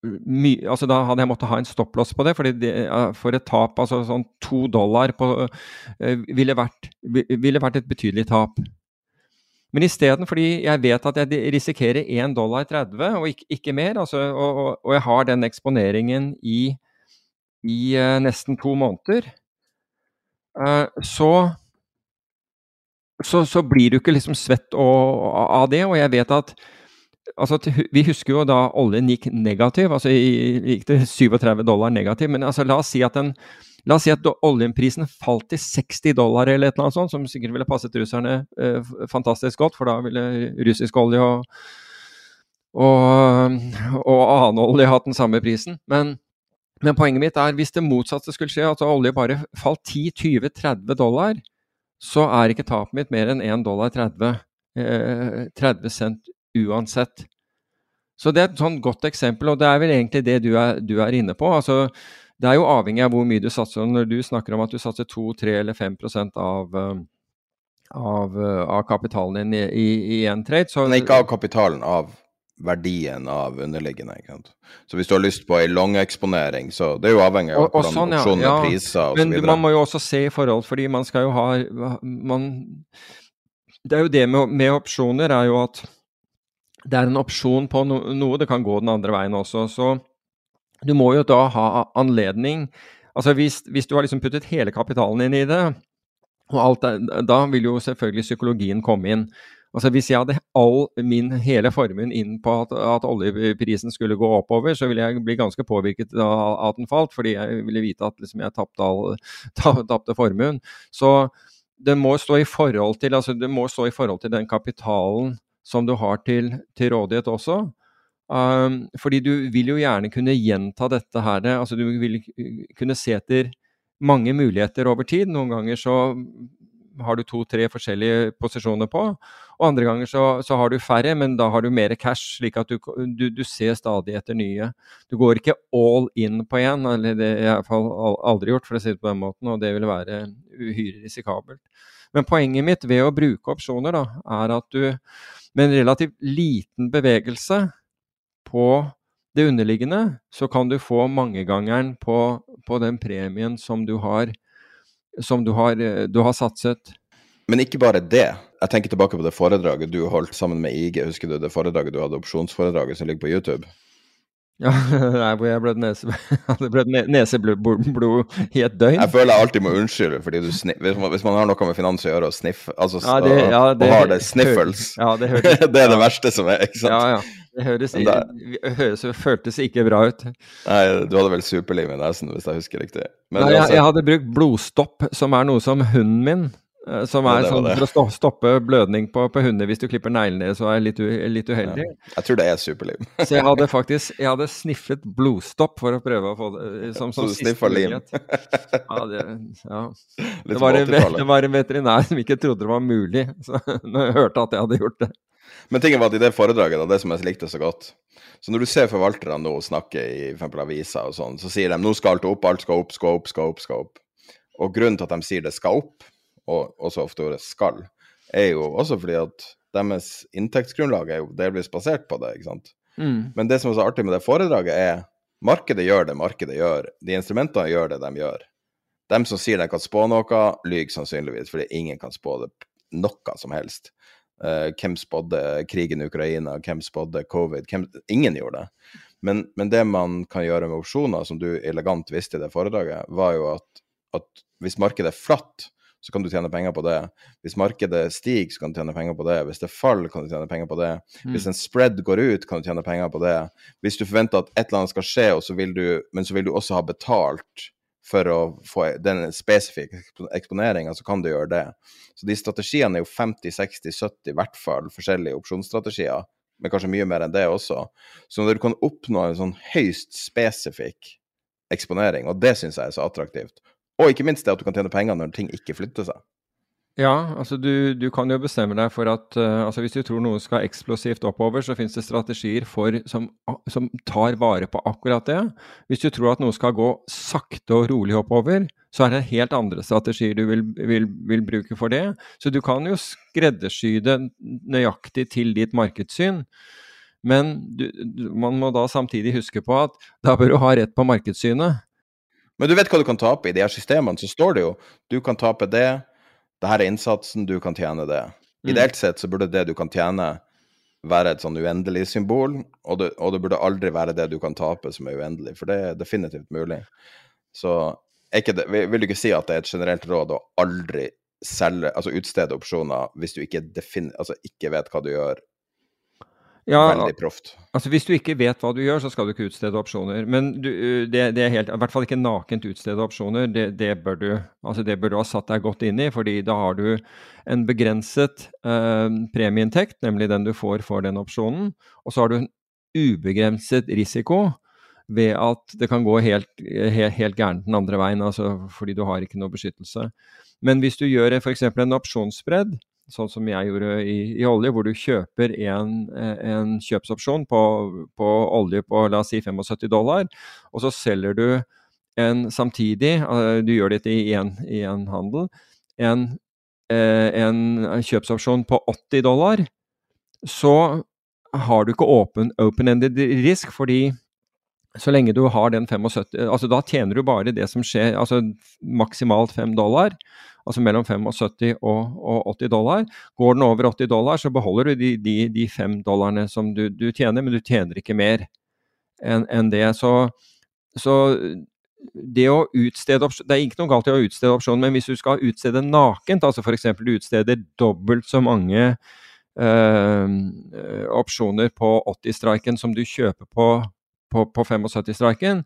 Speaker 6: My, altså Da hadde jeg måttet ha en stopplås på det, det, for et tap altså sånn to dollar på, uh, ville, vært, ville vært et betydelig tap. Men isteden, fordi jeg vet at jeg risikerer 1 dollar 30 og ikke, ikke mer, altså, og, og, og, jeg har den eksponeringen i, i uh, nesten to måneder, uh, så, så, så blir du ikke liksom svett og, av det. Og jeg vet at altså, Vi husker jo da oljen gikk negativ, altså gikk det 37 dollar negativ. Men altså, la oss si at den La oss si at oljeprisen falt til 60 dollar eller et eller annet sånt, som sikkert ville passet russerne eh, fantastisk godt, for da ville russisk olje og, og, og annen olje hatt den samme prisen. Men, men, poenget mitt er hvis det motsatte skulle skje, at olje bare falt 10-20-30 dollar, så er ikke tapet mitt mer enn 1 dollar 30, eh, 30 cent uansett. Så det er et sånn godt eksempel, og det er vel egentlig det du er, du er inne på. altså det er jo avhengig av hvor mye du satser. Når du snakker om at du satser 2, 3 eller 5% av, eh, av, eh, av kapitalen din i, i, i en trade, så
Speaker 5: Men ikke av kapitalen, av verdien av underliggende. ikke sant? Så hvis du har lyst på ei eksponering, så det er jo avhengig av hvordan sånn, ja. opsjonen ja. priser osv.
Speaker 6: Men man må jo også se i forhold, fordi man skal jo ha man, Det er jo det med, med, opsjoner er jo at det er en opsjon på no, noe, det kan gå den andre veien også. så du må jo da ha anledning Altså hvis, hvis du har liksom puttet hele kapitalen inn i det, og alt det, da vil jo selvfølgelig psykologien komme inn. Altså Hvis jeg hadde all min hele formuen inn på at, at oljeprisen skulle gå oppover, så ville jeg bli ganske påvirket av at den falt, fordi jeg ville vite at liksom, jeg *laughs* tapte formuen. Så det må til altså det må stå i forhold til den kapitalen som du har til, til rådighet også. Um, fordi du vil jo gjerne kunne gjenta dette her. altså Du vil kunne se etter mange muligheter over tid. Noen ganger så har du to-tre forskjellige posisjoner på, og andre ganger så, så, har du færre, men da har du mer cash, slik at du, du, du ser stadig etter nye. Du går ikke all in på én, eller det har jeg iallfall aldri gjort, for å si det på den måten, og det vil være uhyre risikabelt. Men poenget mitt ved å bruke opsjoner, da, er at du med en relativt liten bevegelse på det underliggende, så kan du få mangegangeren på, på den premien som du har, som du har, eh, du har satset.
Speaker 5: Men ikke bare det. Jeg tenker tilbake på det foredraget du holdt sammen med IG. Husker du det foredraget du hadde, opsjonsforedraget som ligger på YouTube?
Speaker 6: Ja, *laughs* der hvor jeg blødde nese, *laughs* neseblod i et døgn.
Speaker 5: Jeg føler jeg alltid må unnskylde, fordi hvis, man, hvis, man, har noe med finans å gjøre og sniff, altså,
Speaker 6: ja, det, ja,
Speaker 5: det, og har det sniffles, *laughs*
Speaker 6: ja, det,
Speaker 5: det, er det verste som er, ikke sant?
Speaker 6: Ja, ja. Det høres, det, høres, føltes ikke bra ut.
Speaker 5: Nei, du hadde vel superlim i nesen, hvis jeg husker riktig.
Speaker 6: Men Nei, jeg, jeg hadde brukt blodstopp, som er noe som hunden min Eh, som er sånn for å stoppe blødning på, på, hunder hvis du klipper neglene deres og er litt, litt uheldig.
Speaker 5: Ja, jeg tror det er superlim.
Speaker 6: så jeg hadde *laughs* faktisk jeg hadde sniffet blodstopp for å prøve å få det eh, som, som
Speaker 5: Så du sniffa lim?
Speaker 6: ja, det, ja. Det, var en, *laughs* det, var en, veterinær som ikke trodde det var mulig, så, *laughs* når jeg hørte at jeg hadde gjort det.
Speaker 5: Men tingen var at i det foredraget, da, det som jeg likte så godt Så når du ser forvalterne nå snakke i f.eks. aviser og sånn, så sier de nå skal alt opp, alt skal opp, skal opp, skal opp. skal opp. Og grunnen til at de sier det skal opp, og også ofte ordet 'skal', er jo også fordi at deres inntektsgrunnlag er jo delvis basert på det. ikke sant? Mm. Men det som er så artig med det foredraget, er markedet gjør det markedet gjør. De instrumentene gjør det de gjør. De som sier de kan spå noe, lyver sannsynligvis, fordi ingen kan spå det noe som helst. Uh, hvem spådde krigen i Ukraina, hvem spådde covid? Hvem, ingen gjorde det. Men, men, det man kan gjøre med opsjoner, som du elegant visste i det foredraget, var jo at, at hvis markedet er flatt, så kan du tjene penger på det. Hvis markedet stiger, så kan du tjene penger på det. Hvis det faller, kan du tjene penger på det. Mm. Hvis en spread går ut, kan du tjene penger på det. Hvis du forventer at et eller annet skal skje, så du, men så vil du også ha betalt for å få den spesifikke eksponeringa, så kan du gjøre det. Så de strategiene er jo 50, 60, 70 i hvert fall forskjellige opsjonsstrategier, men kanskje mye mer enn det også. Så når du kan oppnå en sånn høyst spesifikk eksponering, og det syns jeg er så attraktivt, og ikke minst det at du kan tjene penger når ting ikke flytter seg.
Speaker 6: Ja, altså du, du kan jo bestemme deg for at uh, altså hvis du tror noe skal eksplosivt oppover, så finnes det strategier for, som, som, tar vare på akkurat det. Hvis du tror at noe skal gå sakte og rolig oppover, så er det helt andre strategier du vil, vil, vil bruke for det. Så du kan jo skreddersy det nøyaktig til ditt markedssyn. Men du, man må da samtidig huske på at da bør du ha rett på markedssynet.
Speaker 5: Men du vet hva du kan tape. I de her systemene så står det jo du kan tape det, det her er innsatsen, du kan tjene det. Ideelt sett så burde det du kan tjene, være et sånn uendelig symbol, og det, og det burde aldri være det du kan tape som er uendelig, for det er definitivt mulig. Så ikke det, vil du ikke si at det er et generelt råd å aldri selge, altså utstede opsjoner hvis du ikke, altså ikke vet hva du gjør,
Speaker 6: ja,
Speaker 5: veldig proft.
Speaker 6: Altså Hvis du ikke vet hva du gjør, så skal du ikke utstede opsjoner. Men du, det, det, er helt, i hvert fall ikke nakent utstede opsjoner. Det, det, bør du, altså det bør du ha satt deg godt inn i, fordi da har du en begrenset eh, premieinntekt, nemlig den du får for den opsjonen. Og så har du en ubegrenset risiko ved at det kan gå helt, helt, helt gærent den andre veien, altså fordi du har ikke noe beskyttelse. Men hvis du gjør f.eks. en opsjonsspredd, sånn som jeg gjorde i, i olje, hvor du kjøper en, en kjøpsopsjon på, på, olje på la oss si 75 dollar, og så selger du en samtidig, eh, du gjør dette i én handel, en, eh, en kjøpsopsjon på 80 dollar, så har du ikke open-ended risk, fordi så lenge du har den 75 altså Da tjener du bare det som skjer, altså maksimalt 5 dollar altså mellom 75 og, og 80 dollar. Går den over 80 dollar, så beholder du de, de, de fem dollarene som du, du, tjener, men du tjener ikke mer enn en det. Så, så det å utstede opsjon, Det er ikke noe galt i å utstede opsjon, men hvis du skal utstede nakent, altså f.eks. du utsteder dobbelt så mange øh, opsjoner på 80-streiken som du kjøper på på, på 75-streiken,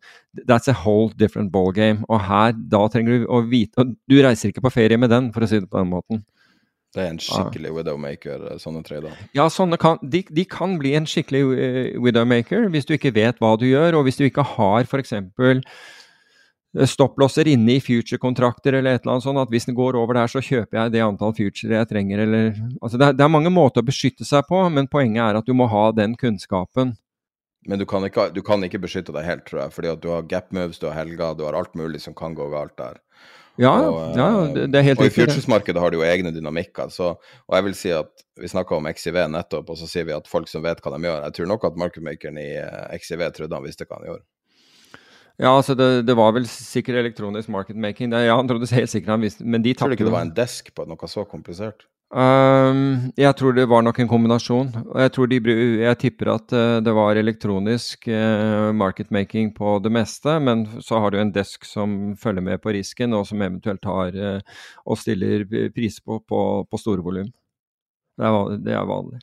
Speaker 6: that's a whole different ballgame. Og her, da trenger du å vite og Du reiser ikke på ferie med den, for å si det på den måten.
Speaker 5: Det er en skikkelig widowmaker, sånne sånne trader?
Speaker 6: Ja, sånne kan, de, de, kan bli en skikkelig uh, widowmaker hvis du ikke vet hva du gjør, og hvis du ikke har f.eks. Eh, stopplosser inne i future-kontrakter eller et eller annet sånt, at hvis den går over der, så kjøper jeg det antall future jeg trenger, eller Altså, det er, det er mange måter å beskytte seg på, men poenget er at du må ha den kunnskapen.
Speaker 5: Men du kan, ikke, du kan ikke beskytte deg helt, tror jeg, fordi at du har gap moves, du har helger, du har alt mulig som kan gå galt der.
Speaker 6: Ja, og, ja det, det, er helt
Speaker 5: riktig. Og i futuresmarkedet har du jo egne dynamikker. Så, og jeg vil si at vi snakka om XIV nettopp, og så sier vi at folk som vet hva de gjør Jeg tror nok at marketmakeren i eh, XIV trodde han visste hva han gjorde.
Speaker 6: Ja, altså det, det, var vel sikkert elektronisk marketmaking. Ja, han trodde helt sikkert han visste, men de
Speaker 5: tapte Tror du ikke det var en desk på noe så komplisert?
Speaker 6: Um, jeg tror det var nok en kombinasjon. Jeg, tror de, jeg tipper at uh, det var elektronisk uh, marketmaking på det meste, men så har du en desk som følger med på risken, og som eventuelt har uh, og stiller priser på, på, på store volum. Det, det, er vanlig.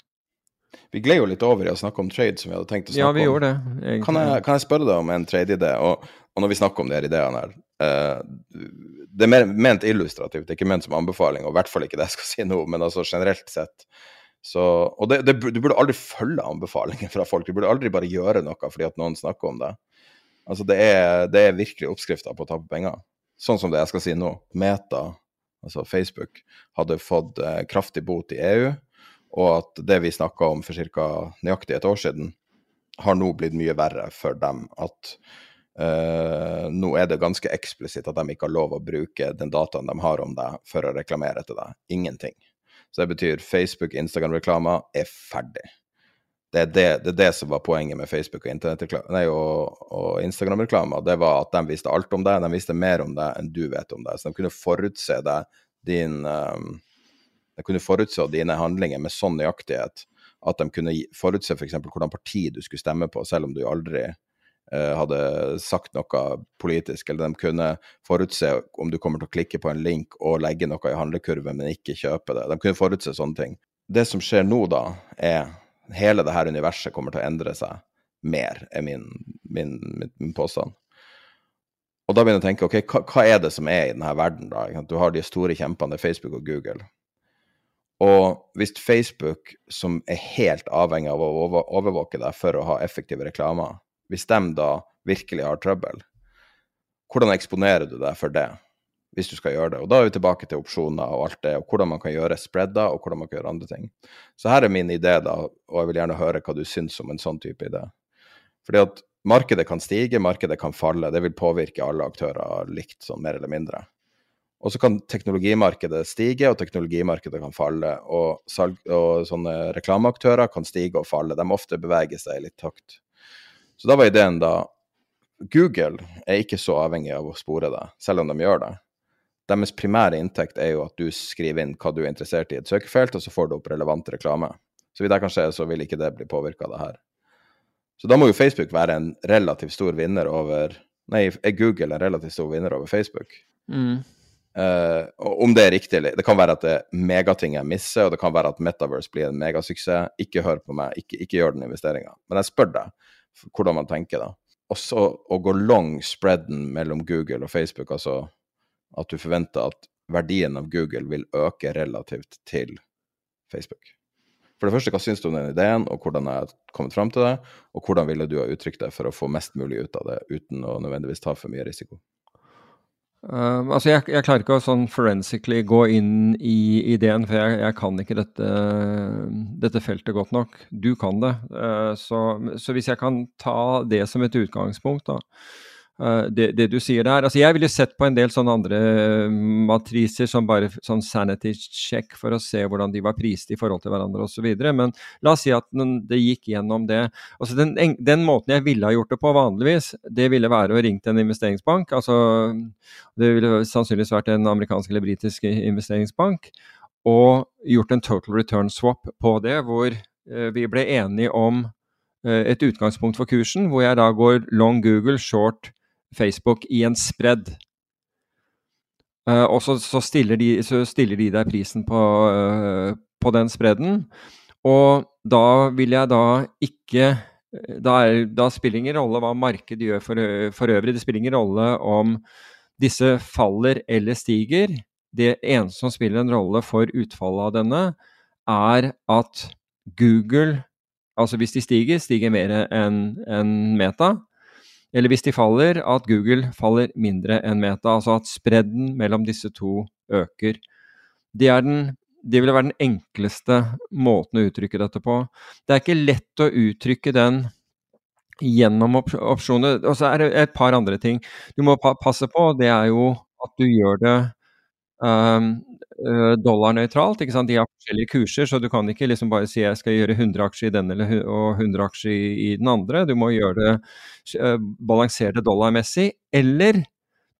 Speaker 5: Vi gled jo litt over i å snakke om trade, som vi hadde tenkt å snakke
Speaker 6: om. Ja, vi
Speaker 5: om.
Speaker 6: gjorde det.
Speaker 5: Kan jeg, kan jeg, spørre deg om en trade-idé? Og, og, når vi snakker om de her ideene her det er mer, ment illustrativt, det er ikke ment som anbefaling, og i hvert fall ikke det jeg skal si nå, men altså generelt sett. Så, og det, det, du burde aldri følge anbefalinger fra folk, du burde aldri bare gjøre noe fordi at noen snakker om det. Altså det er, det er virkelig oppskrifta på å tape penger. Sånn som det jeg skal si nå. Meta, altså Facebook, hadde fått eh, kraftig bot i EU, og at det vi snakka om for ca. nøyaktig et år siden, har nå blitt mye verre for dem. At Uh, nå er det ganske eksplisitt at de ikke har lov å bruke den dataen de har om deg, for å reklamere til deg. Ingenting. Så det betyr Facebook, Instagram-reklamer er ferdig. Det er det, det er det, som var poenget med Facebook og, og, og Instagram-reklamer. Det var at de visste alt om deg, de visste mer om deg enn du vet om deg. Så de kunne forutse deg, din um, De kunne forutse dine handlinger med sånn nøyaktighet at de kunne forutse f.eks. For hvordan parti du skulle stemme på, selv om du aldri hadde sagt noe politisk, eller de kunne forutse om du kommer til å klikke på en link og legge noe i handlekurven, men ikke kjøpe det. De kunne forutse sånne ting. Det som skjer nå, da, er hele det her universet kommer til å endre seg mer, er min, min, min, min påstand. Og da begynner jeg å tenke ok, hva, hva, er det som er i denne verden, da? Du har de store kjempene, Facebook og Google. Og hvis Facebook, som er helt avhengig av å overvåke deg for å ha effektive reklamer, hvis de da virkelig har trøbbel, hvordan eksponerer du deg for det, hvis du skal gjøre det? Og da er vi tilbake til opsjoner og alt det, og hvordan man kan gjøre spreader, og hvordan man kan gjøre andre ting. Så her er min idé, da, og jeg vil gjerne høre hva du syns om en sånn type idé. Fordi at markedet kan stige, markedet kan falle. Det vil påvirke alle aktører likt, sånn mer eller mindre. Og så kan teknologimarkedet stige, og teknologimarkedet kan falle. Og, salg, og sånne reklameaktører kan stige og falle. De ofte beveger seg i litt takt. Så da var ideen da Google er ikke så avhengig av å spore deg, selv om de gjør det. deres primære inntekt er jo at du skriver inn hva du er interessert i i et søkefelt, og så får du opp relevant reklame. Så vidt jeg kan se, så vil ikke det bli påvirka av det her. Så da må jo Facebook være en relativt stor vinner over Nei, er Google en relativt stor vinner over Facebook?
Speaker 6: Mm.
Speaker 5: Uh, om det er riktig eller Det kan være at det er megating jeg misser, og det kan være at Metaverse blir en megasuksess. Ikke hør på meg, ikke, ikke gjør den investeringa. Men jeg spør deg hvordan man tenker da. Og så å gå long spreaden mellom Google og Facebook, altså at du forventer at verdien av Google vil øke relativt til Facebook. For det første, hva syns du om den ideen, og hvordan har jeg kommet fram til det? Og hvordan ville du ha uttrykt det for å få mest mulig ut av det, uten å nødvendigvis ta for mye risiko?
Speaker 6: Uh, altså jeg, jeg, klarer ikke å sånn forensically gå inn i ideen, for jeg, jeg kan ikke dette, dette, feltet godt nok. Du kan det. Uh, så, så, hvis jeg kan ta det som et utgangspunkt, da, det, det, du sier der. Altså jeg ville sett på en del sånne andre matriser som bare sånn sanity check for å se hvordan de var prist i forhold til hverandre osv. Men la oss si at det gikk gjennom det. Altså den, den, måten jeg ville ha gjort det på vanligvis, det ville være å ringe en investeringsbank. altså Det ville sannsynligvis vært en amerikansk eller britisk investeringsbank. Og gjort en total return swap på det, hvor uh, vi ble enige om et utgangspunkt for kursen, hvor jeg da går long Google, short Facebook i en spredd. Uh, og så, så, stiller de, så, stiller de, deg prisen på, uh, på, den spredden. Og da vil jeg da ikke Da, er, da spiller ingen rolle hva markedet gjør for, for, øvrig. Det spiller ingen rolle om disse faller eller stiger. Det eneste som spiller en rolle for utfallet av denne, er at Google, altså hvis de stiger, stiger mer enn en Meta eller hvis de faller, at Google faller mindre enn Meta. Altså at spredden mellom disse to øker. Det, den, det vil være den enkleste måten å uttrykke dette på. Det er ikke lett å uttrykke den gjennom op opsjoner. Og så er det et par andre ting du må passe på. Det er jo at du gjør det dollarnøytralt. ikke sant? De har forskjellige kurser, så du kan ikke liksom bare si jeg skal gjøre 100 aksjer i den eller, og 100 aksjer i, den andre. Du må gjøre det uh, balansere det dollarmessig. Eller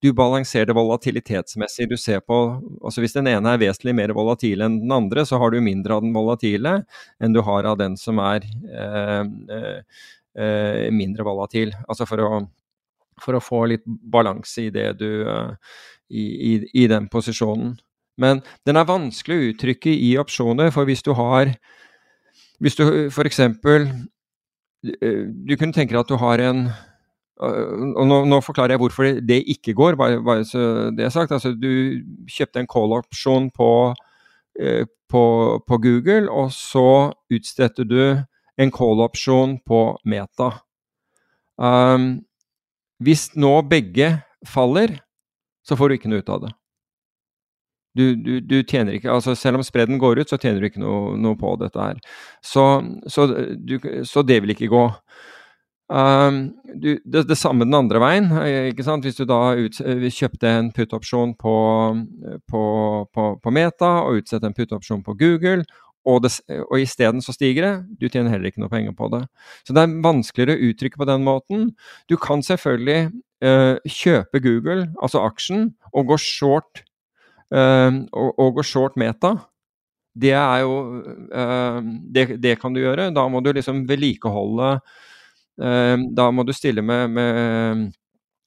Speaker 6: du balanserer det volatilitetsmessig. Du ser på altså Hvis den ene er vesentlig mer volatil enn den andre, så har du mindre av den volatile enn du har av den som er eh, uh, mindre volatil. Altså for å, for å få litt balanse i det du i, i, i den posisjonen. Men den er vanskelig å uttrykke i opsjoner, for hvis du har Hvis du f.eks. Eh, du kunne tenke deg at du har en og nå, nå, forklarer jeg hvorfor det ikke går, bare, bare så det er sagt. Altså, du kjøpte en call-opsjon på, eh, på, på, Google, og så utstedte du en call-opsjon på Meta. Um, hvis nå begge faller, så får du ikke noe ut av det. Du, du, du, tjener ikke altså Selv om spredden går ut, så tjener du ikke noe, noe på dette her. Så, så, du, så, det vil ikke gå. Um, det, det, samme den andre veien. ikke sant? Hvis du da ut, kjøpte en put-opsjon på, på, på, på, Meta og utsetter en put-opsjon på Google, og, det, og isteden så stiger det, du tjener heller ikke noe penger på det. Så det er vanskeligere å uttrykke på den måten. Du kan selvfølgelig uh, kjøpe Google, altså aksjen, og gå short uh, og, og gå short meta, det er jo uh, det, det, kan du gjøre. Da må du liksom vedlikeholde Da må du stille med, med,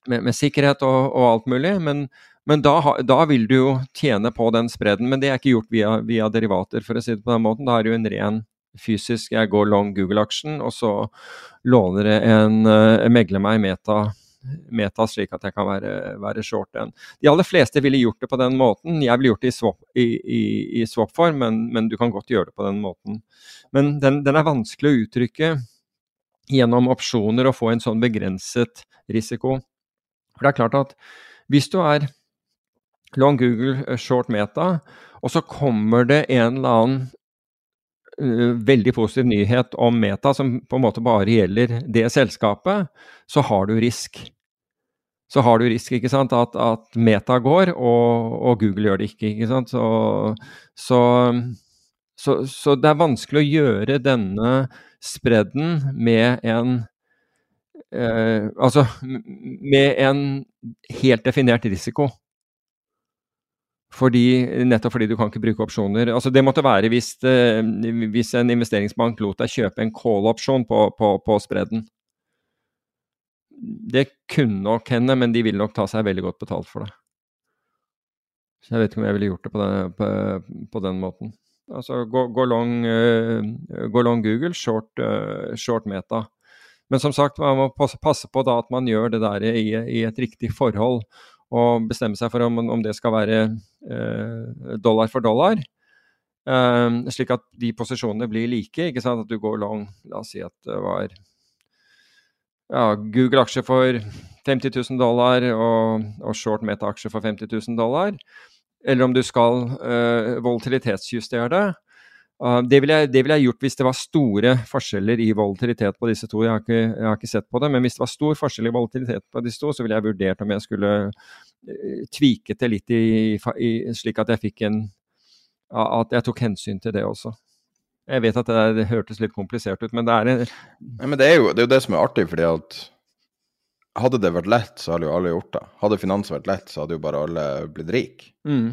Speaker 6: med, med sikkerhet og, og, alt mulig. Men, men da, da, vil du jo tjene på den spredden. Men det er ikke gjort via, via derivater, for å si det på den måten. Da er det jo en ren fysisk Jeg går long Google-aksjen, og så låner en, megler meg meta meta, slik at jeg kan være, være short en. De aller fleste ville gjort det på den måten. Jeg ville gjort det i swap, i, swap form, men, men, du kan godt gjøre det på den måten. Men den, den, er vanskelig å uttrykke gjennom opsjoner og få en sånn begrenset risiko. For det er klart at hvis du er long Google, eh, short meta, og så kommer det en eller annen uh, veldig positiv nyhet om Meta som på en måte bare gjelder det selskapet, så har du risk så har du risk, ikke sant, at, at Meta går, og, og, Google gjør det ikke. ikke sant, så, så, så, så, det er vanskelig å gjøre denne spredden med en eh, Altså med en helt definert risiko. Fordi, nettopp fordi du kan ikke bruke opsjoner. Altså Det måtte være hvis, eh, hvis en investeringsbank lot deg kjøpe en call-opsjon på, på, på spredden. Det kunne nok hende, men de ville nok ta seg veldig godt betalt for det. Så jeg vet ikke om jeg ville gjort det på den, på, på den måten. Altså gå, gå, long, uh, gå long Google, short, uh, short, meta. Men som sagt, man må passe på da at man gjør det der i, i et riktig forhold og bestemme seg for om, om det skal være uh, dollar for dollar. Slik at de posisjonene blir like. ikke sant, At du går long La oss si at det var ja, Google-aksje for 50 000 dollar og, og short meta-aksje for 50 000 dollar. Eller om du skal uh, volatilitetsjustere det. Uh, det, ville jeg, det ville jeg gjort hvis det var store forskjeller i volatilitet på disse to. Jeg har, ikke, jeg har, ikke, sett på det, men hvis det var stor forskjell i volatilitet på disse to, så ville jeg vurdert om jeg skulle uh, tviket det litt i, i, slik at jeg fikk en At jeg tok hensyn til det også. Jeg vet at det, det hørtes litt komplisert ut, men det er en
Speaker 5: Nei, men det er, jo, det er jo det som er artig, fordi at hadde det vært lett, så hadde jo alle gjort det. Hadde finans vært lett, så hadde jo bare alle blitt rike. Mm.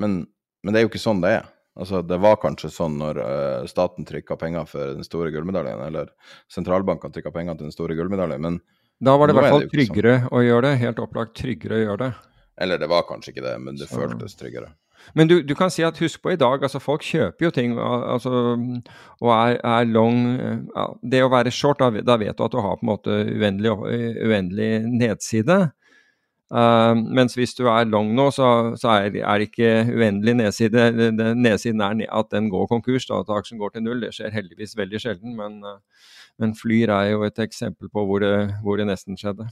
Speaker 5: Men, men det er jo ikke sånn det er. Altså, det var kanskje sånn når uh, staten trykka penger for den store gullmedaljen, eller sentralbankene trykka penger til den store gullmedaljen, men
Speaker 6: Da var det i hvert fall tryggere sånn. å gjøre det. Helt opplagt tryggere å gjøre det.
Speaker 5: Eller det var kanskje ikke det, men det Så. føltes tryggere.
Speaker 6: Men du, du, kan si at husk på i dag, altså folk kjøper jo ting altså, og er, er long ja, Det å være short, da, da, vet du at du har på en måte uendelig, uendelig nedside. Uh, mens hvis du er long nå, så, så er, er, det ikke uendelig nedside. Nedsiden er at den går konkurs, da, at aksjen går til null. Det skjer heldigvis veldig sjelden, men, men Flyr er jo et eksempel på hvor det, hvor det, nesten skjedde.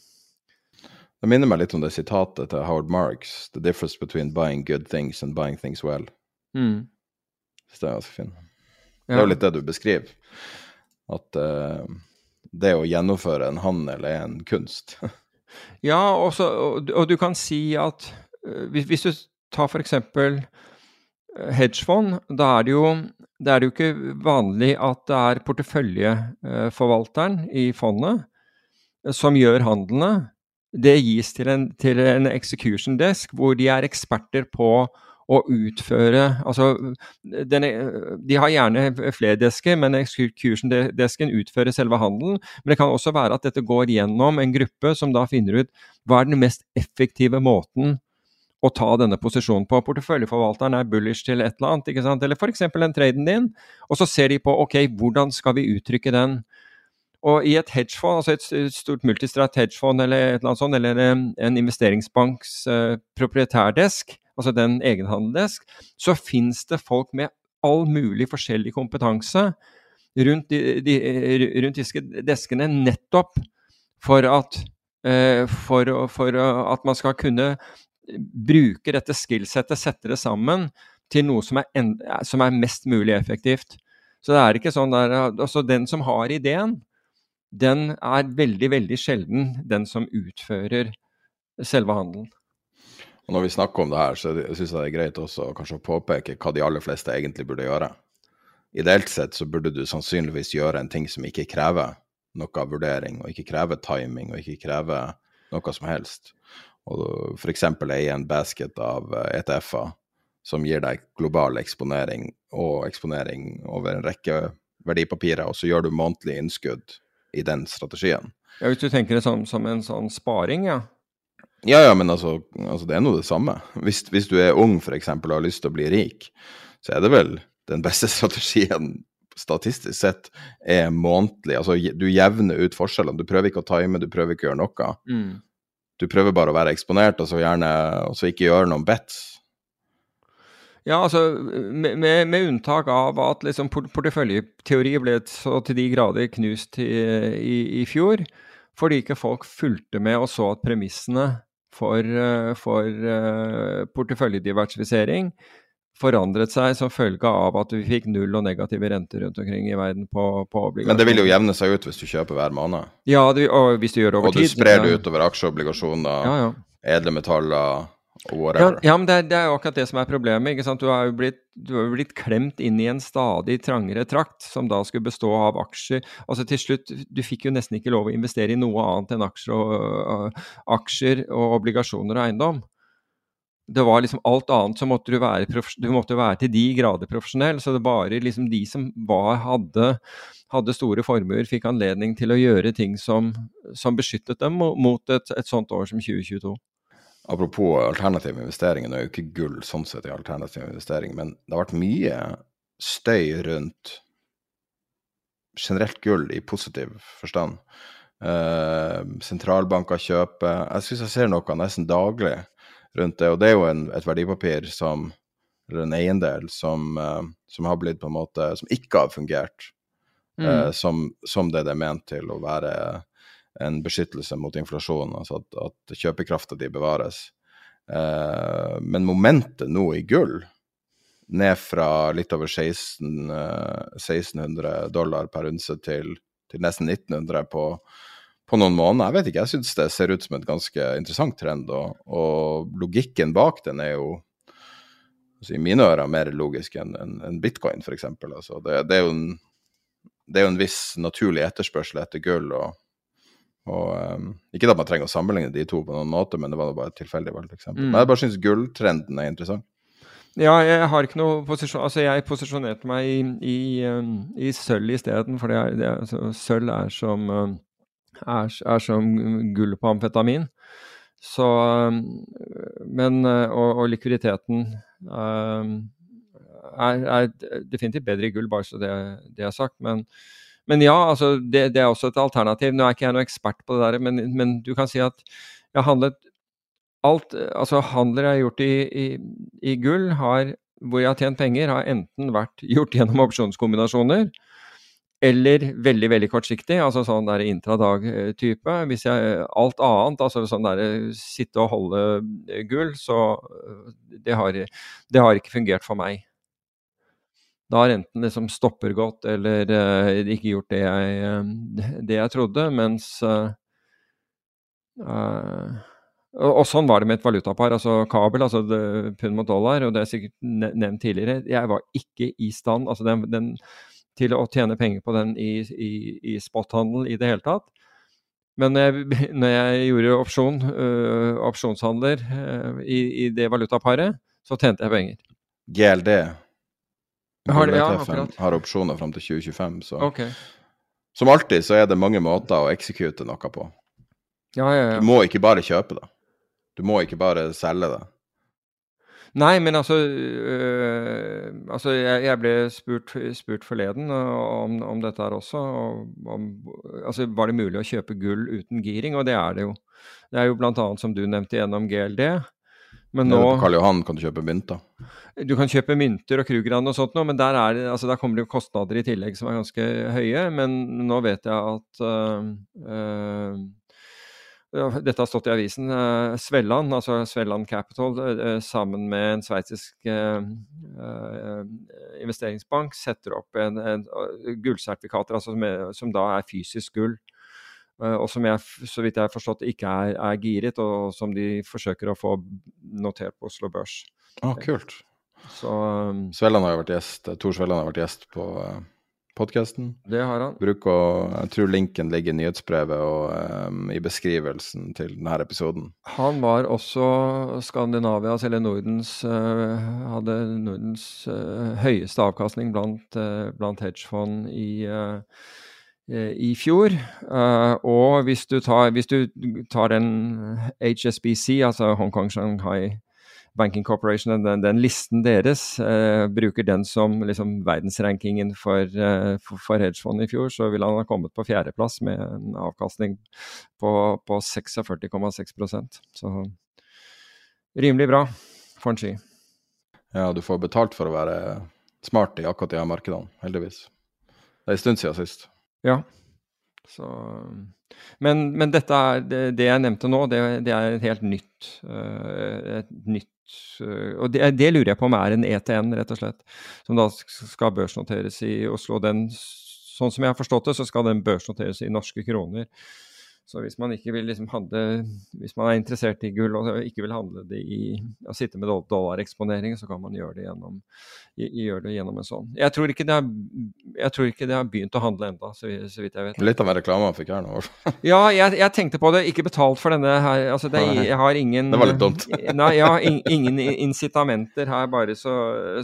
Speaker 5: Det minner meg litt om det sitatet til Howard Marks. The difference between buying good things and buying things well. Mm. Det er ganske fint. Det er jo litt det du beskriver. At uh, det å gjennomføre en handel er en kunst. *laughs*
Speaker 6: Ja, også, og, og, du kan si at uh, hvis, hvis, du tar f.eks. Uh, hedgefond, da er det, jo, det er jo ikke vanlig at det er porteføljeforvalteren i fondet som gjør handlene. Det gis til en, til en execution desk hvor de er eksperter på å utføre Altså, denne, de har gjerne flere desker, men execution-desken utfører selve handelen. Men det kan også være at dette går gjennom en gruppe som da finner ut hva er den mest effektive måten å ta denne posisjonen på. Porteføljeforvalteren er bullish til et eller annet, ikke sant? eller f.eks. den traden din. Og så ser de på ok, hvordan skal vi uttrykke den. Og i et hedgefond, altså et stort multistrat hedgefond eller et eller annet sånt, eller en investeringsbanks uh, proprietærdesk, altså den egenhandeldesk, så fins det folk med all mulig forskjellig kompetanse rundt, de, de, rundt disse deskene nettopp for at, for, for at man skal kunne bruke dette skillsettet, sette det sammen til noe som er, en, som er mest mulig effektivt. Så det er ikke sånn der, altså Den som har ideen, den er veldig, veldig sjelden den som utfører selve handelen.
Speaker 5: Og Når vi snakker om det her, så syns jeg det er greit også kanskje å påpeke hva de aller fleste egentlig burde gjøre. Ideelt sett så burde du sannsynligvis gjøre en ting som ikke krever noe vurdering, og ikke krever timing, og ikke krever noe som helst. Og F.eks. eie en basket av ETF-er som gir deg global eksponering og eksponering over en rekke verdipapirer, og så gjør du månedlige innskudd i den strategien.
Speaker 6: Ja, Hvis du tenker det som, som en sånn sparing, ja?
Speaker 5: Ja, ja, men altså, altså det er nå det samme. Hvis, hvis, du er ung f.eks. og har lyst til å bli rik, så er det vel den beste *laughs* strategien statistisk sett er månedlig. Altså du jevner ut forskjellene. Du prøver ikke å time, du prøver ikke å gjøre noe. Mm. Du prøver bare å være eksponert, og så gjerne og så ikke gjøre noen bets.
Speaker 6: Ja, altså med, med, med unntak av at liksom porteføljeteori ble så til de grader knust i, i, i, fjor, fordi ikke folk fulgte med og så at premissene for, for uh, porteføljediversifisering forandret seg som følge av at vi fikk null og negative renter rundt omkring i verden på, på obligasjoner.
Speaker 5: Men det vil jo jevne seg ut hvis du kjøper hver måned?
Speaker 6: Ja, det, og hvis du gjør det over tid.
Speaker 5: Og du sprer det utover aksjeobligasjoner, ja, ja. edle metaller
Speaker 6: ja, ja, men det er, det er, jo akkurat det som er problemet. Du har jo blitt, har blitt klemt inn i en stadig trangere trakt, som da skulle bestå av aksjer. Altså til slutt, Du fikk jo nesten ikke lov å investere i noe annet enn aksjer og, uh, aksjer og obligasjoner og eiendom. det var liksom alt annet så måtte du være, du måtte være til de grader profesjonell. Så det bare liksom de som var, hadde, hadde, store formuer, fikk anledning til å gjøre ting som, som beskyttet dem mot et, et, sånt år som 2022.
Speaker 5: Apropos alternative investeringer, nå er jo ikke gull sånn sett en alternativ investering, men det har vært mye støy rundt generelt gull i positiv forstand. Eh, sentralbanker kjøper Jeg syns jeg ser noe nesten daglig rundt det. Og det er jo en, et verdipapir som eller en eiendel som, uh, som, har blitt på en måte Som ikke har fungert mm. uh, som, som, det det er ment til å være en beskyttelse mot inflasjon, altså at, at kjøpekrafta di bevares. Uh, men momentet nå i gull, ned fra litt over 16, 1600 dollar per unse til, til nesten 1900 på, på noen måneder. Jeg vet ikke, jeg syns det ser ut som et ganske interessant trend. Og, og logikken bak den er jo altså, i mine ører mer logisk enn en, en bitcoin, f.eks. Altså, det, det, det er jo en viss naturlig etterspørsel etter gull. og, og um, Ikke at man trenger å sammenligne de to på noen måte, men det var bare et tilfeldig valgt eksempel. Mm. Men jeg bare syns gulltrenden er interessant.
Speaker 6: Ja, jeg har ikke noe posisjon Altså, jeg posisjonerte meg i, i, um, i sølv isteden, for det er, det er, altså, sølv er som um, er, er som gull på amfetamin. Så Men Og, og likviditeten um, er, er, definitivt bedre i gull, bare så det, det er sagt. Men, men ja, altså, det, det, er også et alternativ. Nå er ikke jeg noen ekspert på det der, men, men du kan si at jeg har handlet alt Altså handler jeg har gjort i, i, i gull, har, hvor jeg har tjent penger, har enten vært gjort gjennom opsjonskombinasjoner, eller veldig veldig kortsiktig, altså sånn der intradag-type. Hvis jeg alt annet, altså sånn der sitte og holde gull, så eh, det har, det har ikke fungert for meg. Det har enten liksom stopper godt eller uh, ikke gjort det jeg, det jeg trodde, mens uh, uh, og, sånn var det med et valutapar, altså kabel, altså pund mot dollar, og det er sikkert nevnt tidligere. Jeg var ikke i stand altså den, den til å tjene penger på den i, i, i spothandel i det hele tatt. Men når jeg, *laughs* når jeg gjorde opsjon, opsjonshandler i, i, det valutaparet, så tjente jeg penger.
Speaker 5: GLD
Speaker 6: har, ja,
Speaker 5: har opsjoner fram til 2025, så
Speaker 6: okay.
Speaker 5: Som alltid så er det mange måter å execute noe på.
Speaker 6: Ja, ja,
Speaker 5: du må ikke bare kjøpe det. Du må ikke bare selge det.
Speaker 6: Nei, men altså, øh, altså jeg, jeg, ble spurt, spurt forleden om, om, dette her også. Om, altså, var det mulig å kjøpe gull uten giring? Og det er det jo. Det er jo bl.a. som du nevnte gjennom GLD.
Speaker 5: Men nå, på Karl Johan kan du kjøpe mynt, da?
Speaker 6: Du kan kjøpe mynter og Krugran og sånt noe, men der, er, altså der, kommer det jo kostnader i tillegg som er ganske høye. Men nå vet jeg at uh, uh, dette har stått i avisen. Uh, Svelland, altså Svelland Capital, sammen med en sveitsisk investeringsbank, setter opp en, en gullsertifikater altså som, som, da er fysisk gull. Og som jeg, så vidt jeg har forstått, ikke er, er, giret, og som de forsøker å få notert på Oslo Børs.
Speaker 5: Å, ah, kult. Så, um, Svelland har jo vært gjest, Tor Svelland har vært gjest på podkasten.
Speaker 6: Det har han.
Speaker 5: Bruk å, jeg tror linken ligger i nyhetsbrevet og um, i beskrivelsen til denne episoden.
Speaker 6: Han var også Skandinavias, eller Nordens, uh, hadde Nordens uh, høyeste avkastning blant, uh, blant hedgefond i, i fjor. og hvis du, tar, hvis du tar den HSBC, altså Hongkong Shanghai Banking Corporation, den, den listen deres, eh, bruker den som liksom, verdensrankingen for, eh, for, for hedgefond i fjor, så ville han ha kommet på fjerdeplass med en avkastning på, på 46,6% Så rimelig bra, får en si.
Speaker 5: Ja, du får betalt for å være smart i akkurat de her markedene, heldigvis. Det er en stund siden sist.
Speaker 6: Ja. Så, men, men, dette er, det, det, jeg nevnte nå, det, det er helt nytt, uh, et nytt Eh, og det, det, lurer jeg på om er en ETN, rett og slett, som da skal børsnoteres i Oslo. Den, sånn som jeg har forstått det, så skal den børsnoteres i norske kroner. Så hvis man ikke vil liksom handle Hvis man er interessert i gull og ikke vil handle det i å sitte med dollareksponering, så kan man gjøre det gjennom, gjøre det gjennom en sånn. Jeg tror, ikke det har, jeg tror ikke det har begynt å handle enda, så, så, vidt jeg vet.
Speaker 5: Litt av en reklame han fikk her nå. *laughs*
Speaker 6: ja, jeg, jeg, tenkte på det. Ikke betalt for denne her. Altså, det, jeg har ingen
Speaker 5: Det var litt dumt. *laughs*
Speaker 6: nei, jeg har ingen incitamenter her, bare så,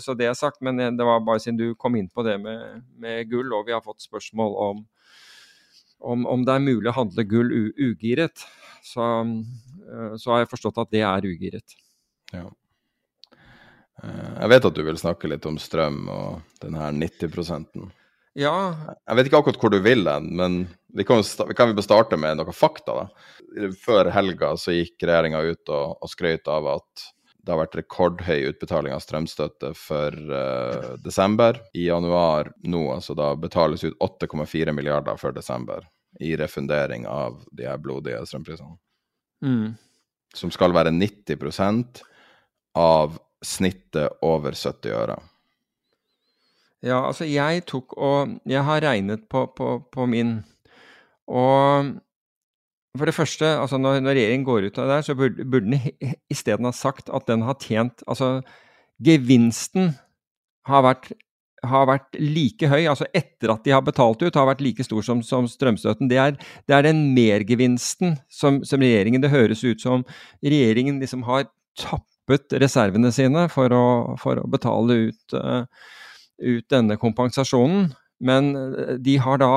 Speaker 6: så, det er sagt. Men det var bare siden du kom inn på det med, med gull, og vi har fått spørsmål om om, om, det er mulig å handle gull ugiret, så, eh, så, har jeg forstått at det er ugiret. Ja.
Speaker 5: Eh, jeg vet at du vil snakke litt om strøm og den her 90%
Speaker 6: Ja.
Speaker 5: Jeg vet ikke akkurat hvor du vil hen, men vi kan, vi kan vi starte med noen fakta. da. Før helga så gikk regjeringa ut og, og skrøt av at det har vært rekordhøy utbetaling av strømstøtte for uh, desember. I januar nå, altså da betales ut 8,4 milliarder for desember i refundering av de her blodige strømprisene.
Speaker 6: Mm.
Speaker 5: Som skal være 90% av snittet over 70 øre.
Speaker 6: Ja, altså jeg tok og Jeg har regnet på, på, på min. Og for det første, altså når, når, regjeringen går ut av det der, så burde, burde den isteden ha sagt at den har tjent Altså, gevinsten har vært, har vært, like høy, altså etter at de har betalt ut, har vært like stor som, som strømstøtten. Det er, det er, den mergevinsten som, som, regjeringen Det høres ut som regjeringen liksom har tappet reservene sine for å, for å betale ut, uh, ut denne kompensasjonen. Men eh, de har da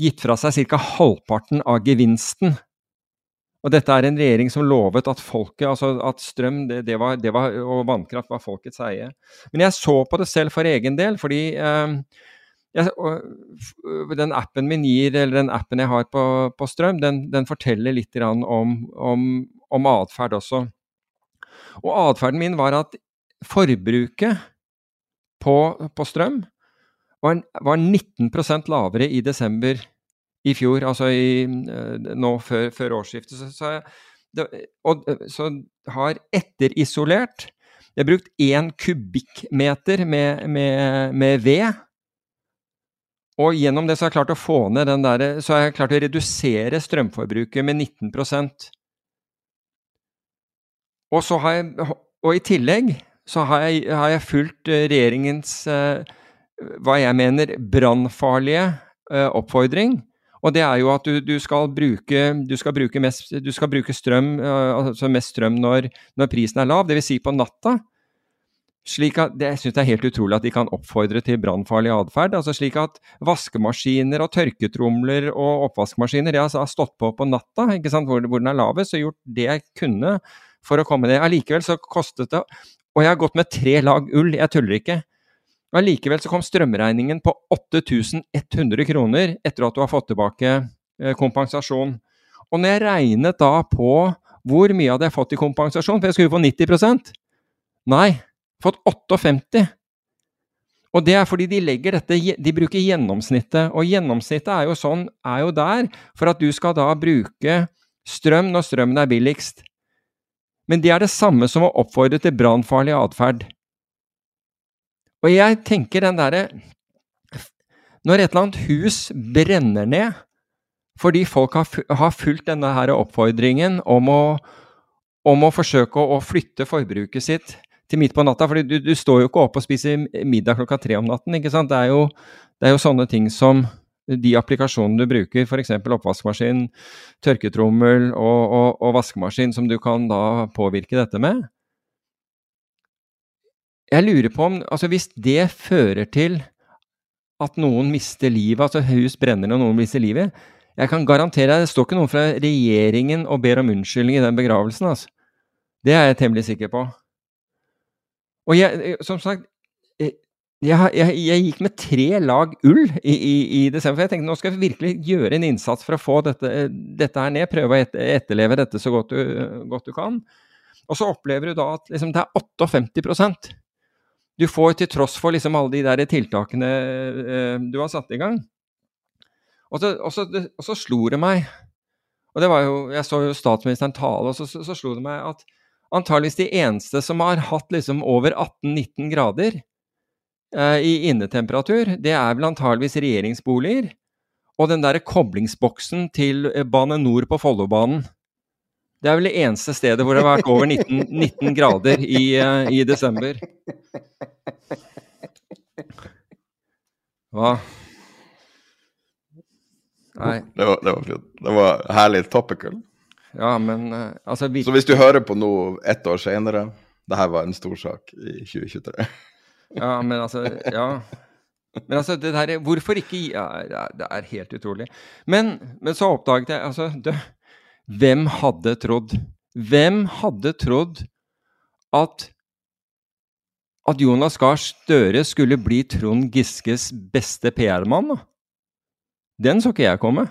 Speaker 6: gitt fra seg ca. halvparten av gevinsten. Og dette er en regjering som lovet at folket, altså at strøm det, det var, det var, og vannkraft var folkets eie. Men jeg så på det selv for egen del, fordi eh, jeg, den appen min gir, eller den appen jeg har på, på strøm, den, den, forteller litt om, om, om atferd også. Og atferden min var at forbruket på, på strøm var, var 19 lavere i desember i fjor, altså i, eh, nå før, før årsskiftet. Så, så, det, og, så har etterisolert Jeg har brukt én kubikkmeter med, med, med, ved. Og gjennom det så har jeg klart å få ned den der, så har jeg klart å redusere strømforbruket med 19% Og så har jeg, og i tillegg så har jeg, har jeg fulgt eh, regjeringens uh, hva jeg mener brannfarlige eh, oppfordring. Og det er jo at du, du, skal, bruke, du skal, bruke, mest, du skal bruke strøm, uh, altså mest strøm når, når prisen er lav, dvs. Si på natta. Slik at, det, jeg synes det er helt utrolig at de kan oppfordre til brannfarlig atferd. Altså slik at vaskemaskiner og tørketromler og oppvaskmaskiner jeg har stått på på natta, hvor, hvor, den er lavest, og gjort det jeg kunne for å komme ned. Allikevel så kostet det Og jeg har gått med tre lag ull, jeg tuller ikke. Allikevel så kom strømregningen på 8100 kroner etter at du har fått tilbake eh, kompensasjon. Og når jeg regnet da på hvor mye hadde jeg fått i kompensasjon, for jeg skulle få 90% Nei, fått 58 Og det er fordi de legger dette De bruker gjennomsnittet. Og gjennomsnittet er jo sånn, er jo der for at du skal da bruke strøm når strømmen er billigst. Men det er det samme som å oppfordre til brannfarlig atferd. Og jeg tenker den derre Når et eller annet hus brenner ned fordi folk har, fulgt denne her oppfordringen om å, om å forsøke å, å, flytte forbruket sitt til midt på natta. For du, du, står jo ikke opp og spiser middag klokka tre om natten. ikke sant? Det er jo, det er jo sånne ting som de applikasjonene du bruker, f.eks. oppvaskmaskin, tørketrommel og, og, og vaskemaskin, som du kan da påvirke dette med. Jeg lurer på om altså Hvis det fører til at noen mister livet, altså hus brenner og noen mister livet Jeg kan garantere deg, det står ikke noen fra regjeringen og ber om unnskyldning i den begravelsen. altså. Det er jeg temmelig sikker på. Og jeg, som sagt jeg, jeg, jeg, gikk med tre lag ull i, i, i, desember. for Jeg tenkte nå skal jeg virkelig gjøre en innsats for å få dette, dette her ned. Prøve å etterleve dette så godt du, godt du, kan. Og så opplever du da at liksom, det er 58 du får til tross for liksom alle de der tiltakene eh, du har satt i gang. Og så, og, så, og så, slo det meg og det var jo, Jeg så jo statsministeren tale, og så, så, slo det meg at antageligvis de eneste som har hatt liksom over 18-19 grader eh, i innetemperatur, det er vel antageligvis regjeringsboliger og den derre koblingsboksen til eh, Bane Nor på Follobanen. Det er vel det eneste stedet hvor det har vært over 19, 19 grader i, uh, i, desember. Hva?
Speaker 5: Nei. Det var, det var fint. Det var herlig topical.
Speaker 6: Ja, men uh, altså
Speaker 5: vi... Så hvis du hører på noe ett år senere Det her var en stor sak i 2023.
Speaker 6: ja, men altså Ja. Men altså, det der, hvorfor ikke ja, Det er helt utrolig. Men, men så oppdaget jeg altså det, Hvem hadde trodd Hvem hadde trodd at at Jonas Gahr Støre skulle bli Trond Giskes beste PR-mann? Den så ikke jeg komme.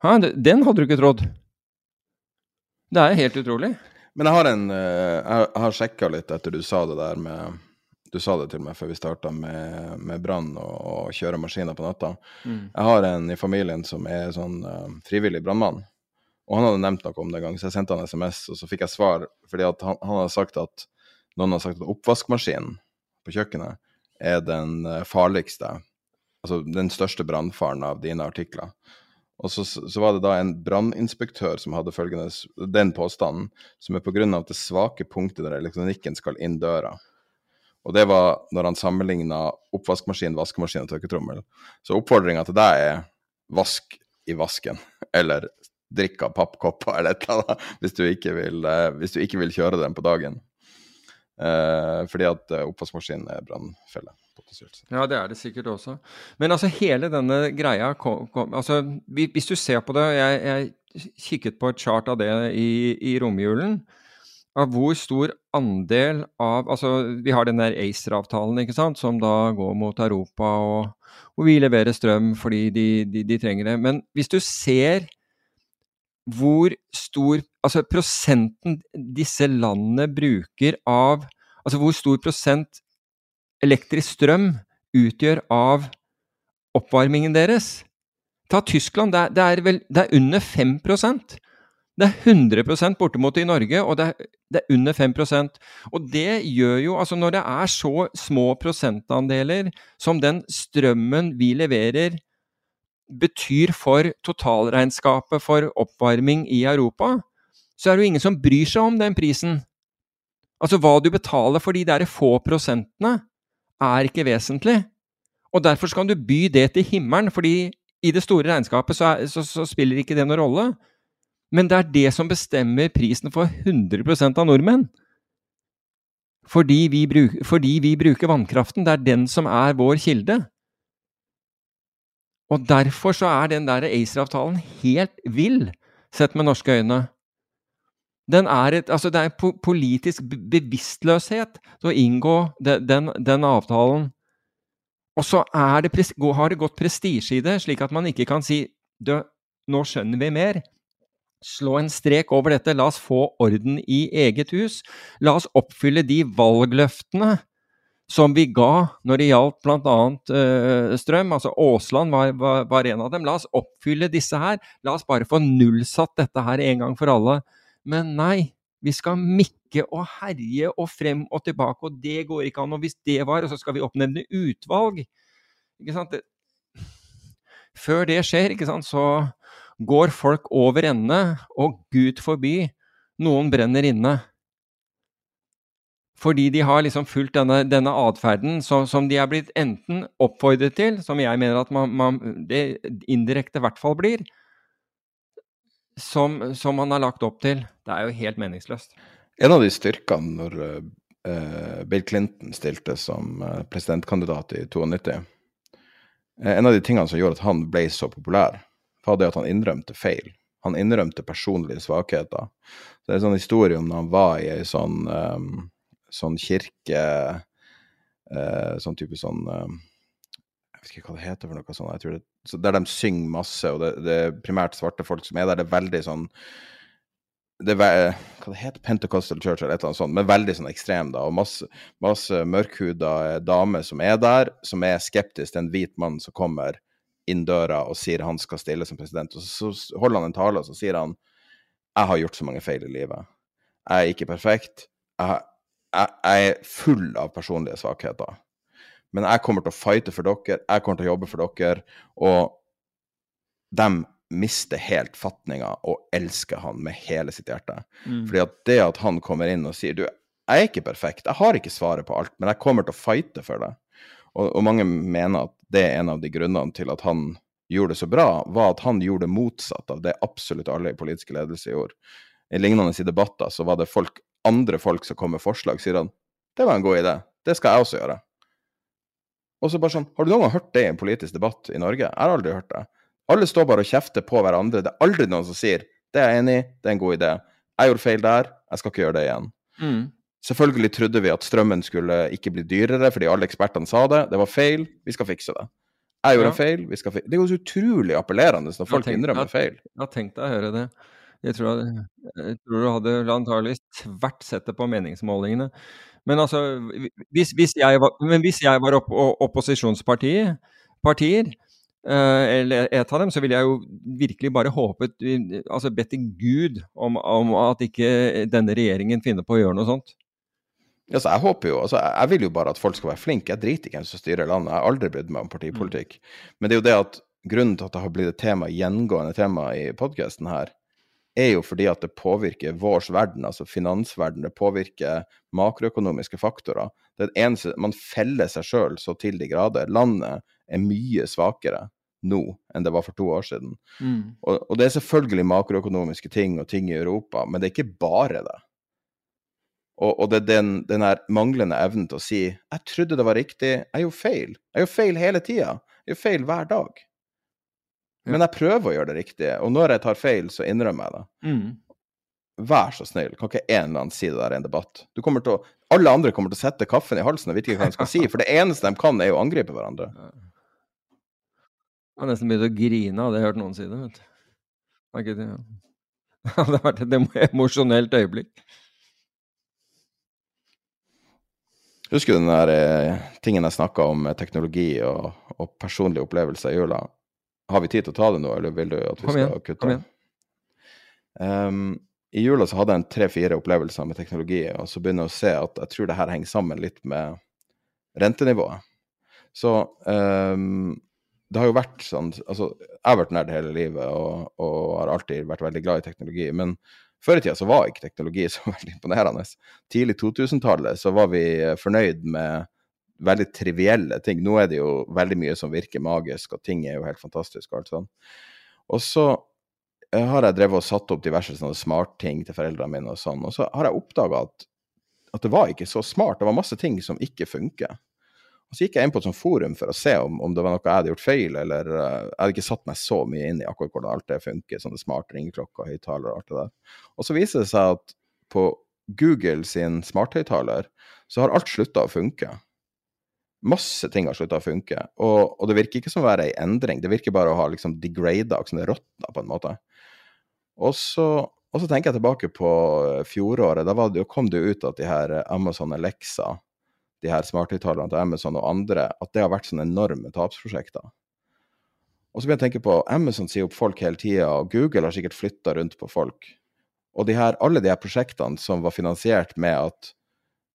Speaker 6: Ha, den hadde du ikke trodd. Det er helt utrolig.
Speaker 5: Men jeg har en eh, har sjekka litt etter du sa det der med du sa det til meg før vi starta med, med brann og, og kjøre maskiner på natta. Mm. Jeg har en i familien som er sånn uh, frivillig brannmann. Og han hadde nevnt noe om det en gang, så jeg sendte han SMS, og så fikk jeg svar. fordi han, han hadde sagt at noen har sagt at oppvaskmaskinen på kjøkkenet er den uh, farligste, altså den største brannfaren av dine artikler. Og så, så, var det da en branninspektør som hadde følgende, den påstanden, som er på grunn at det svake punktet der elektronikken skal inn døra. Og det var når han sammenligna oppvaskmaskin, vaskemaskin og tørketrommel. Så oppfordringa til deg er vask i vasken, eller drikk av pappkopper eller et eller annet, hvis du ikke vil, eh, du ikke vil kjøre den på dagen. Eh, fordi at eh, oppvaskmaskinen er brannfelle.
Speaker 6: Ja, det er det sikkert også. Men altså hele denne greia kom, kom, altså, Hvis du ser på det Jeg, jeg kikket på et chart av det i, i romjulen av hvor stor andel av Altså, vi har den der ACER-avtalen, ikke sant, som da går mot Europa, og hvor vi leverer strøm fordi de, de, de, trenger det. Men hvis du ser hvor stor Altså prosenten disse landene bruker av Altså hvor stor prosent elektrisk strøm utgjør av oppvarmingen deres Ta Tyskland, det er, det er, vel, det er under 5 det er 100% bortimot i Norge, og det er, det er, under 5% Og det gjør jo Altså, når det er så små prosentandeler som den strømmen vi leverer, betyr for totalregnskapet for oppvarming i Europa, så er det jo ingen som bryr seg om den prisen. Altså, hva du betaler for de der få prosentene, er ikke vesentlig. Og derfor skal du by det til himmelen, fordi i det store regnskapet så, er, så, så spiller ikke det noen rolle. Men det er det som bestemmer prisen for 100% av nordmenn. Fordi vi, bruker, fordi vi, bruker, vannkraften. Det er den som er vår kilde. Og derfor så er den der ACER-avtalen helt vill, sett med norske øyne. Er et, altså det er en politisk bevisstløshet til å inngå den, den, den avtalen. Og så det, har det gått prestisje i det, slik at man ikke kan si nå skjønner vi mer slå en strek over dette. La oss få orden i eget hus. La oss oppfylle de valgløftene som vi ga når det gjaldt bl.a. Uh, strøm. Altså Aasland var, var, var, en av dem. La oss oppfylle disse her. La oss bare få nullsatt dette her en gang for alle. Men nei, vi skal mikke og herje og frem og tilbake, og det går ikke an. Og hvis det var, så skal vi oppnevne utvalg ikke sant? Før det skjer, ikke sant, så går folk over ende, og Gud forby, noen brenner inne. Fordi de har liksom fulgt denne, denne atferden som, som, de er blitt enten oppfordret til, som jeg mener at man, man det indirekte i hvert fall blir, som, som, man har lagt opp til. Det er jo helt meningsløst.
Speaker 5: En av de styrkene når uh, Bill Clinton stilte som uh, presidentkandidat i 92, uh, en av de tingene som gjorde at han ble så populær, var det at han innrømte feil. Han innrømte personlige svakheter. Så det er en sånn historie om når han var i ei sånn, um, sånn kirke uh, Sånn type sånn um, Jeg vet ikke hva det heter for noe sånt. Det, så der de synger masse, og det, det, er primært svarte folk som er der. Det er veldig sånn det er, hva det heter Pentecostal Church eller et eller annet sånt, men veldig sånn ekstrem, da. Og masse, masse mørkhuda damer som er der, som er skeptisk til en hvit mann som kommer inn døra og sier han skal stille som president. Og så, holder han en tale, og så sier han jeg har gjort så mange feil i livet. Jeg er ikke perfekt. Jeg, jeg, jeg er full av personlige svakheter. men jeg kommer til å fighte for dere, jeg kommer til å jobbe for dere. Og de mister helt fatninga og elsker han med hele sitt hjerte.
Speaker 6: Mm.
Speaker 5: Fordi at det at han kommer inn og sier du, jeg er ikke perfekt, jeg har ikke svaret på alt, men jeg kommer til å fighte for det. Og, og mange mener at det er en av de grunnene til at han gjorde det så bra, var at han gjorde det motsatt av det absolutt alle i politisk ledelse gjorde. I lignende i debatter så var det folk, andre folk som kom med forslag, sier han det var en god idé, det skal jeg også gjøre. Og så bare sånn, Har du noen gang hørt det i en politisk debatt i Norge? Jeg har aldri hørt det. Alle står bare og kjefter på hverandre. Det er aldri noen som sier det er jeg enig i, det er en god idé. Jeg gjorde feil der, jeg skal ikke gjøre det igjen.
Speaker 6: Mm.
Speaker 5: Selvfølgelig trodde vi at strømmen skulle ikke bli dyrere, fordi alle ekspertene sa det. Det var feil, vi skal fikse det. Jeg gjorde
Speaker 6: Ja.
Speaker 5: en feil, vi skal fikse Det er jo så utrolig appellerende når folk
Speaker 6: tenkt,
Speaker 5: innrømmer
Speaker 6: ja.
Speaker 5: feil.
Speaker 6: Jeg har tenkt deg å høre det. Jeg tror, jeg tror du hadde antakelig tvert sett det på meningsmålingene. Men altså, hvis, hvis jeg var, men hvis jeg var opp, opposisjonspartier, partier, eh, eller et av dem, så ville jeg jo virkelig bare håpet, altså bedt til Gud om, om at ikke denne regjeringen finner på å gjøre noe sånt.
Speaker 5: Altså, jeg håper jo, altså, jeg vil jo bare at folk skal være flinke. Jeg driter i hvem som styrer landet. Jeg har aldri brydd meg om partipolitikk. Men det er jo det at grunnen til at det har blitt et tema, gjengående tema i podkasten her, er jo fordi at det påvirker vår verden, altså finansverden. Det påvirker makroøkonomiske faktorer. Det er det eneste, Man feller seg sjøl så til de grader. Landet er mye svakere nå enn det var for to år siden. Og, og det er selvfølgelig makroøkonomiske ting og ting i Europa, men det er ikke bare det. Og, og det er den, den manglende evnen til å si 'jeg trodde det var riktig', jeg gjorde feil. Jeg gjør feil hele tida. Jeg gjør feil hver dag. Men jeg prøver å gjøre det riktige, og når jeg tar feil, så innrømmer jeg det.
Speaker 6: Mm.
Speaker 5: Vær så snill, kan ikke en eller annen si det der i en debatt? Du kommer til å, alle andre kommer til å sette kaffen i halsen og vet ikke hva de skal si, for det eneste de kan, er å angripe hverandre.
Speaker 6: Jeg har nesten begynt å grine av det jeg har hørt noen si det. vet du. Det *laughs* hadde vært et emo- emosjonelt øyeblikk.
Speaker 5: Husker du den der eh, tingen jeg snakka om teknologi og, og personlige opplevelser i jula? Har vi tid til å ta det nå, eller vil du at vi
Speaker 6: Kom igjen,
Speaker 5: skal kutte? Um, I jula så hadde jeg en tre-fire opplevelser med teknologi, og så begynner jeg å se at jeg tror det her henger sammen litt med rentenivået. Så um, det har jo vært sånn Altså, jeg har vært nerd hele livet og, og har alltid vært veldig glad i teknologi, men før i tida så var ikke teknologi *laughs* så veldig imponerende. Tidlig 2000-tallet så var vi eh, fornøyd med veldig trivielle ting. Nå er det jo veldig mye som virker magisk, og ting er jo helt fantastisk og alt sånn. Og så eh, har jeg drevet og satt opp diverse sånne smartting til foreldrene mine og sånn, og så har jeg oppdaga at, at det var ikke så smart. Det var masse ting som ikke funker. Og så gikk jeg inn på et sånt forum for å se om, om det var noe jeg hadde gjort feil, eller uh, jeg hadde ikke satt meg så mye inn i akkurat hvordan alt det funker, sånne smarte ringeklokker, høyttalere og alt det der. Og så viser det seg at på Google sin smarthøyttaler så har alt slutta å funke. Masse ting har slutta å funke, og, og det virker ikke som å være ei endring, det virker bare å ha liksom degrada, sånn det råtna på en måte. Og så, og så tenker jeg tilbake på fjoråret, da det, kom det jo ut at de her Amazon Alexa de her smarthøyttalerne til Amazon og andre, at det har vært sånne enorme tapsprosjekter. Og så begynner jeg å tenke på Amazon sier opp folk hele tida, og Google har sikkert flytta rundt på folk. Og de her, alle de her prosjektene som var finansiert med at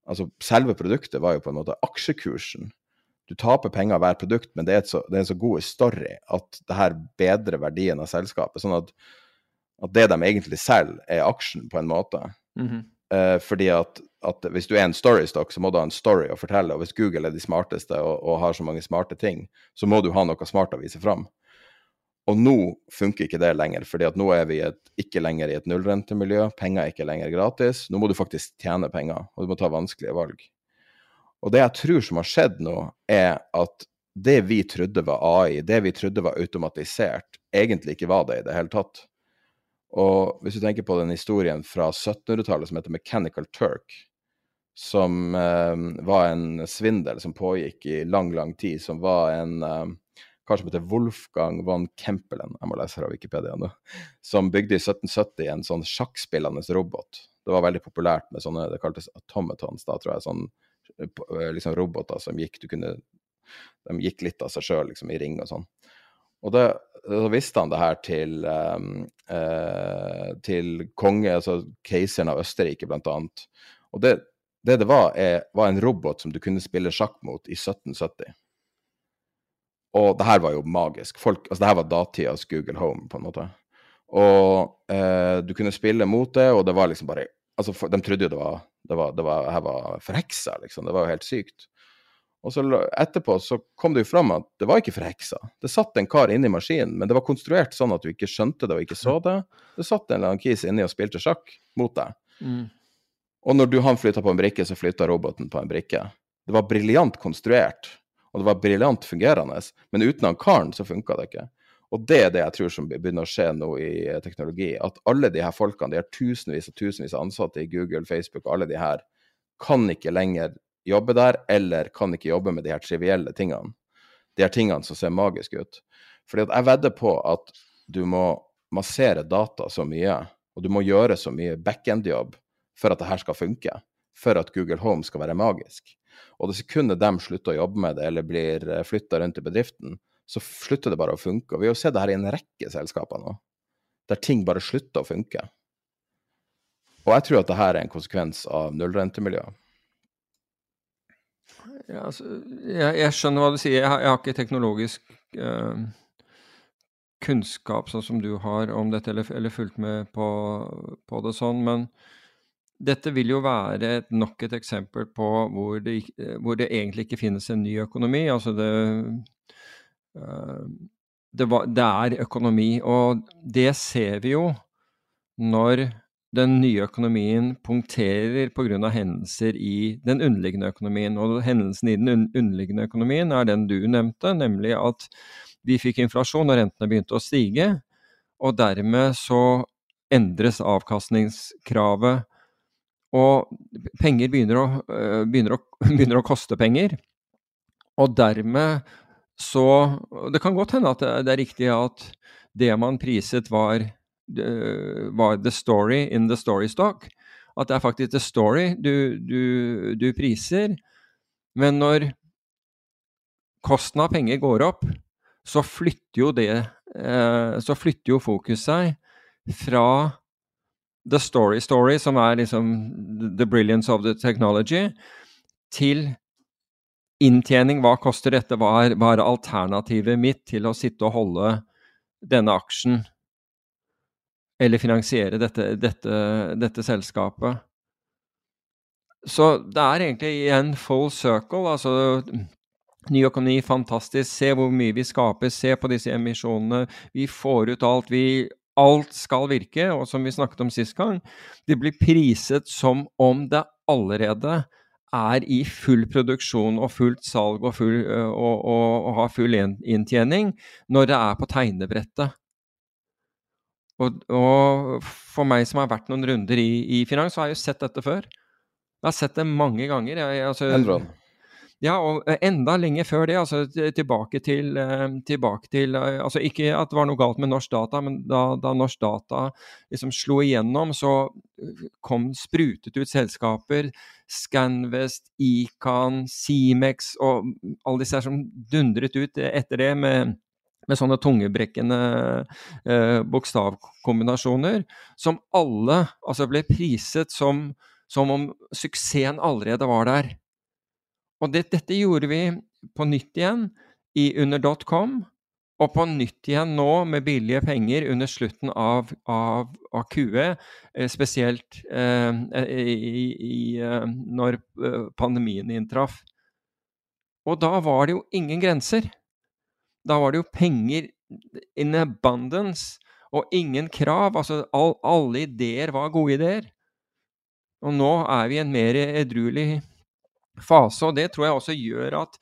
Speaker 5: Altså, selve produktet var jo på en måte aksjekursen. Du taper penger hver produkt, men det er, så, det er en så god story at det her bedrer verdien av selskapet. Sånn at, at det de egentlig selger, er aksjen, på en måte.
Speaker 6: Mhm.
Speaker 5: Eh, fordi at, at hvis du er en storystock, så må du ha en story å fortelle. Og hvis Google er de smarteste og, og har så mange smarte ting, så må du ha noe smart å vise fram. Og nå funker ikke det lenger, fordi at nå er vi et, ikke lenger i et nullrentemiljø. Penger er ikke lenger gratis. Nå må du faktisk tjene penger, og du må ta vanskelige valg. Og det jeg tror som har skjedd nå, er at det vi trodde var AI, det vi trodde var automatisert, egentlig ikke var det i det hele tatt. Og hvis du tenker på den historien fra 1700-tallet som heter Mechanical Turk, som eh, var en svindel som pågikk i lang, lang tid, som var en eh, kar som heter Wolfgang von Kempelen, jeg må lese her av Wikipedia nå, som bygde i 1770 en sånn sjakkspillende robot. Det var veldig populært med sånne, det kaltes automatons, da tror jeg, sånn eh, liksom roboter som gikk, du kunne, de gikk litt av seg sjøl, liksom i ring og sånn. Og det, så visste han det her til, um, uh, til konge, altså keiseren av Østerrike, blant annet. Og det, Det det var, er, var en robot som du kunne spille sjakk mot i 1770. Og det her var jo magisk. Folk, altså det her var datidas Google Home, på en måte. Og eh, du kunne spille mot det, og det var liksom bare altså De trodde jo det var, det var, det var, her var forheksa, liksom. Det var jo helt sykt. Og så etterpå så kom det jo fram at det var ikke forheksa. Det satt en kar inni maskinen, men det var konstruert sånn at du ikke skjønte det og ikke så det. Det satt en eller annen kis inni og spilte sjakk mot deg. Mm. Og når du, han flytta på en brikke, så flytta roboten på en brikke. Det var briljant konstruert, og det var briljant fungerende, men uten han karen så funka det ikke. Og det er det jeg tror som begynner å skje nå i eh, teknologi. At alle de her folkene, de her tusenvis og tusenvis av ansatte i Google, Facebook og alle de her, kan ikke lenger jobbe der, eller kan ikke jobbe med de her trivielle tingene. De her tingene som ser magiske ut. Fordi at jeg vedder på at du må massere data så mye, og du må gjøre så mye backend-jobb for at det her skal funke. For at Google Home skal være magisk. Og det sekundet de slutter å jobbe med det, eller blir eh, flytta rundt i bedriften, så slutter det bare å funke. Og vi har jo sett det her i en rekke selskaper nå, der ting bare slutter å funke. Og jeg tror at det her er en konsekvens av nullrentemiljøet.
Speaker 6: Ja, altså, jeg, jeg, skjønner hva du sier. Jeg har, jeg har ikke teknologisk eh, kunnskap sånn som du har om dette, eller, eller fulgt med på, på, det sånn. Men dette vil jo være et, nok et eksempel på hvor det, hvor det, egentlig ikke finnes en ny økonomi. Altså det, Eh, det, var, det, er økonomi, og det ser vi jo når den nye økonomien punkterer pga. hendelser i den underliggende økonomien. Og hendelsen i den underliggende økonomien er den du nevnte, nemlig at vi fikk inflasjon og rentene begynte å stige. Og dermed så endres avkastningskravet. Og penger begynner å, eh, begynner å, *laughs* begynner å koste penger. Og dermed så det kan godt hende at det er riktig at det man priset, var, var the story in the story stock. At det er faktisk the story du, du, du priser. Men når kosten av penger går opp, så flytter jo det eh, Så flytter jo fokus seg fra the story story, som er liksom the brilliance of the technology, til inntjening, hva koster dette, hva er, hva er, alternativet mitt til å sitte og holde denne aksjen, eller finansiere dette, dette, dette selskapet? Så det er egentlig igjen full circle. altså Ny økonomi, fantastisk. Se hvor mye vi skaper. Se på disse emisjonene. Vi får ut alt. Vi, alt skal virke. Og som vi snakket om sist gang, det blir priset som om det allerede er i full produksjon og fullt salg og, full, og, og, og har full inntjening når det er på tegnebrettet. Og, og, for meg som har vært noen runder i, i finans, så har jeg jo sett dette før. Jeg har sett det mange ganger. Jeg, altså,
Speaker 5: Endron.
Speaker 6: Ja, og eh, enda lenger før det. altså Tilbake til, eh, tilbake til eh, altså Ikke at det var noe galt med norsk data, men da, da norsk data liksom slo igjennom, så kom sprutet ut selskaper. Scanvest, Ican, Simex og alle disse her som dundret ut etter det med med sånne tungebrekkende eh, bokstavkombinasjoner, som alle altså ble priset som, som om suksessen allerede var der. Og det, dette gjorde vi på nytt igjen i under.com, og på nytt igjen nå med billige penger under slutten av, av, av QE, eh, spesielt eh, i, i, eh, når eh, pandemien inntraff. Og da var det jo ingen grenser. Da var det jo penger in abundance og ingen krav. Altså all, alle ideer var gode ideer. Og nå er vi i en mer edruelig fase. Og det tror jeg også gjør at,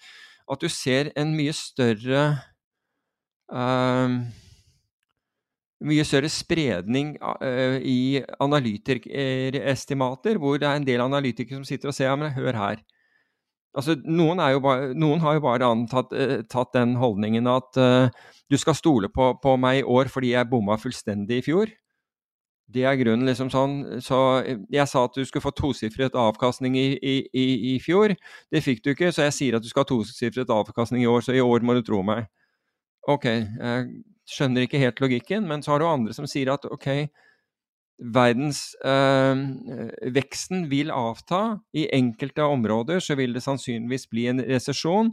Speaker 6: at du ser en mye større uh, mye større spredning uh, i analytikerestimater, hvor det er en del analytikere som sitter og ser ja, men hør her. Altså, noen, bare, noen har jo bare antatt eh, tatt den holdningen at eh, du skal stole på, på, meg i år fordi jeg bomma fullstendig i fjor. Det er grunnen, liksom sånn. Så jeg sa at du skulle få tosifret avkastning i, i, i, i, fjor. Det fikk du ikke, så jeg sier at du skal ha tosifret avkastning i år, så i år må du tro meg. Ok, jeg skjønner ikke helt logikken, men så har du andre som sier at ok, verdensveksten eh, vil avta. I enkelte områder så vil det sannsynligvis bli en resesjon.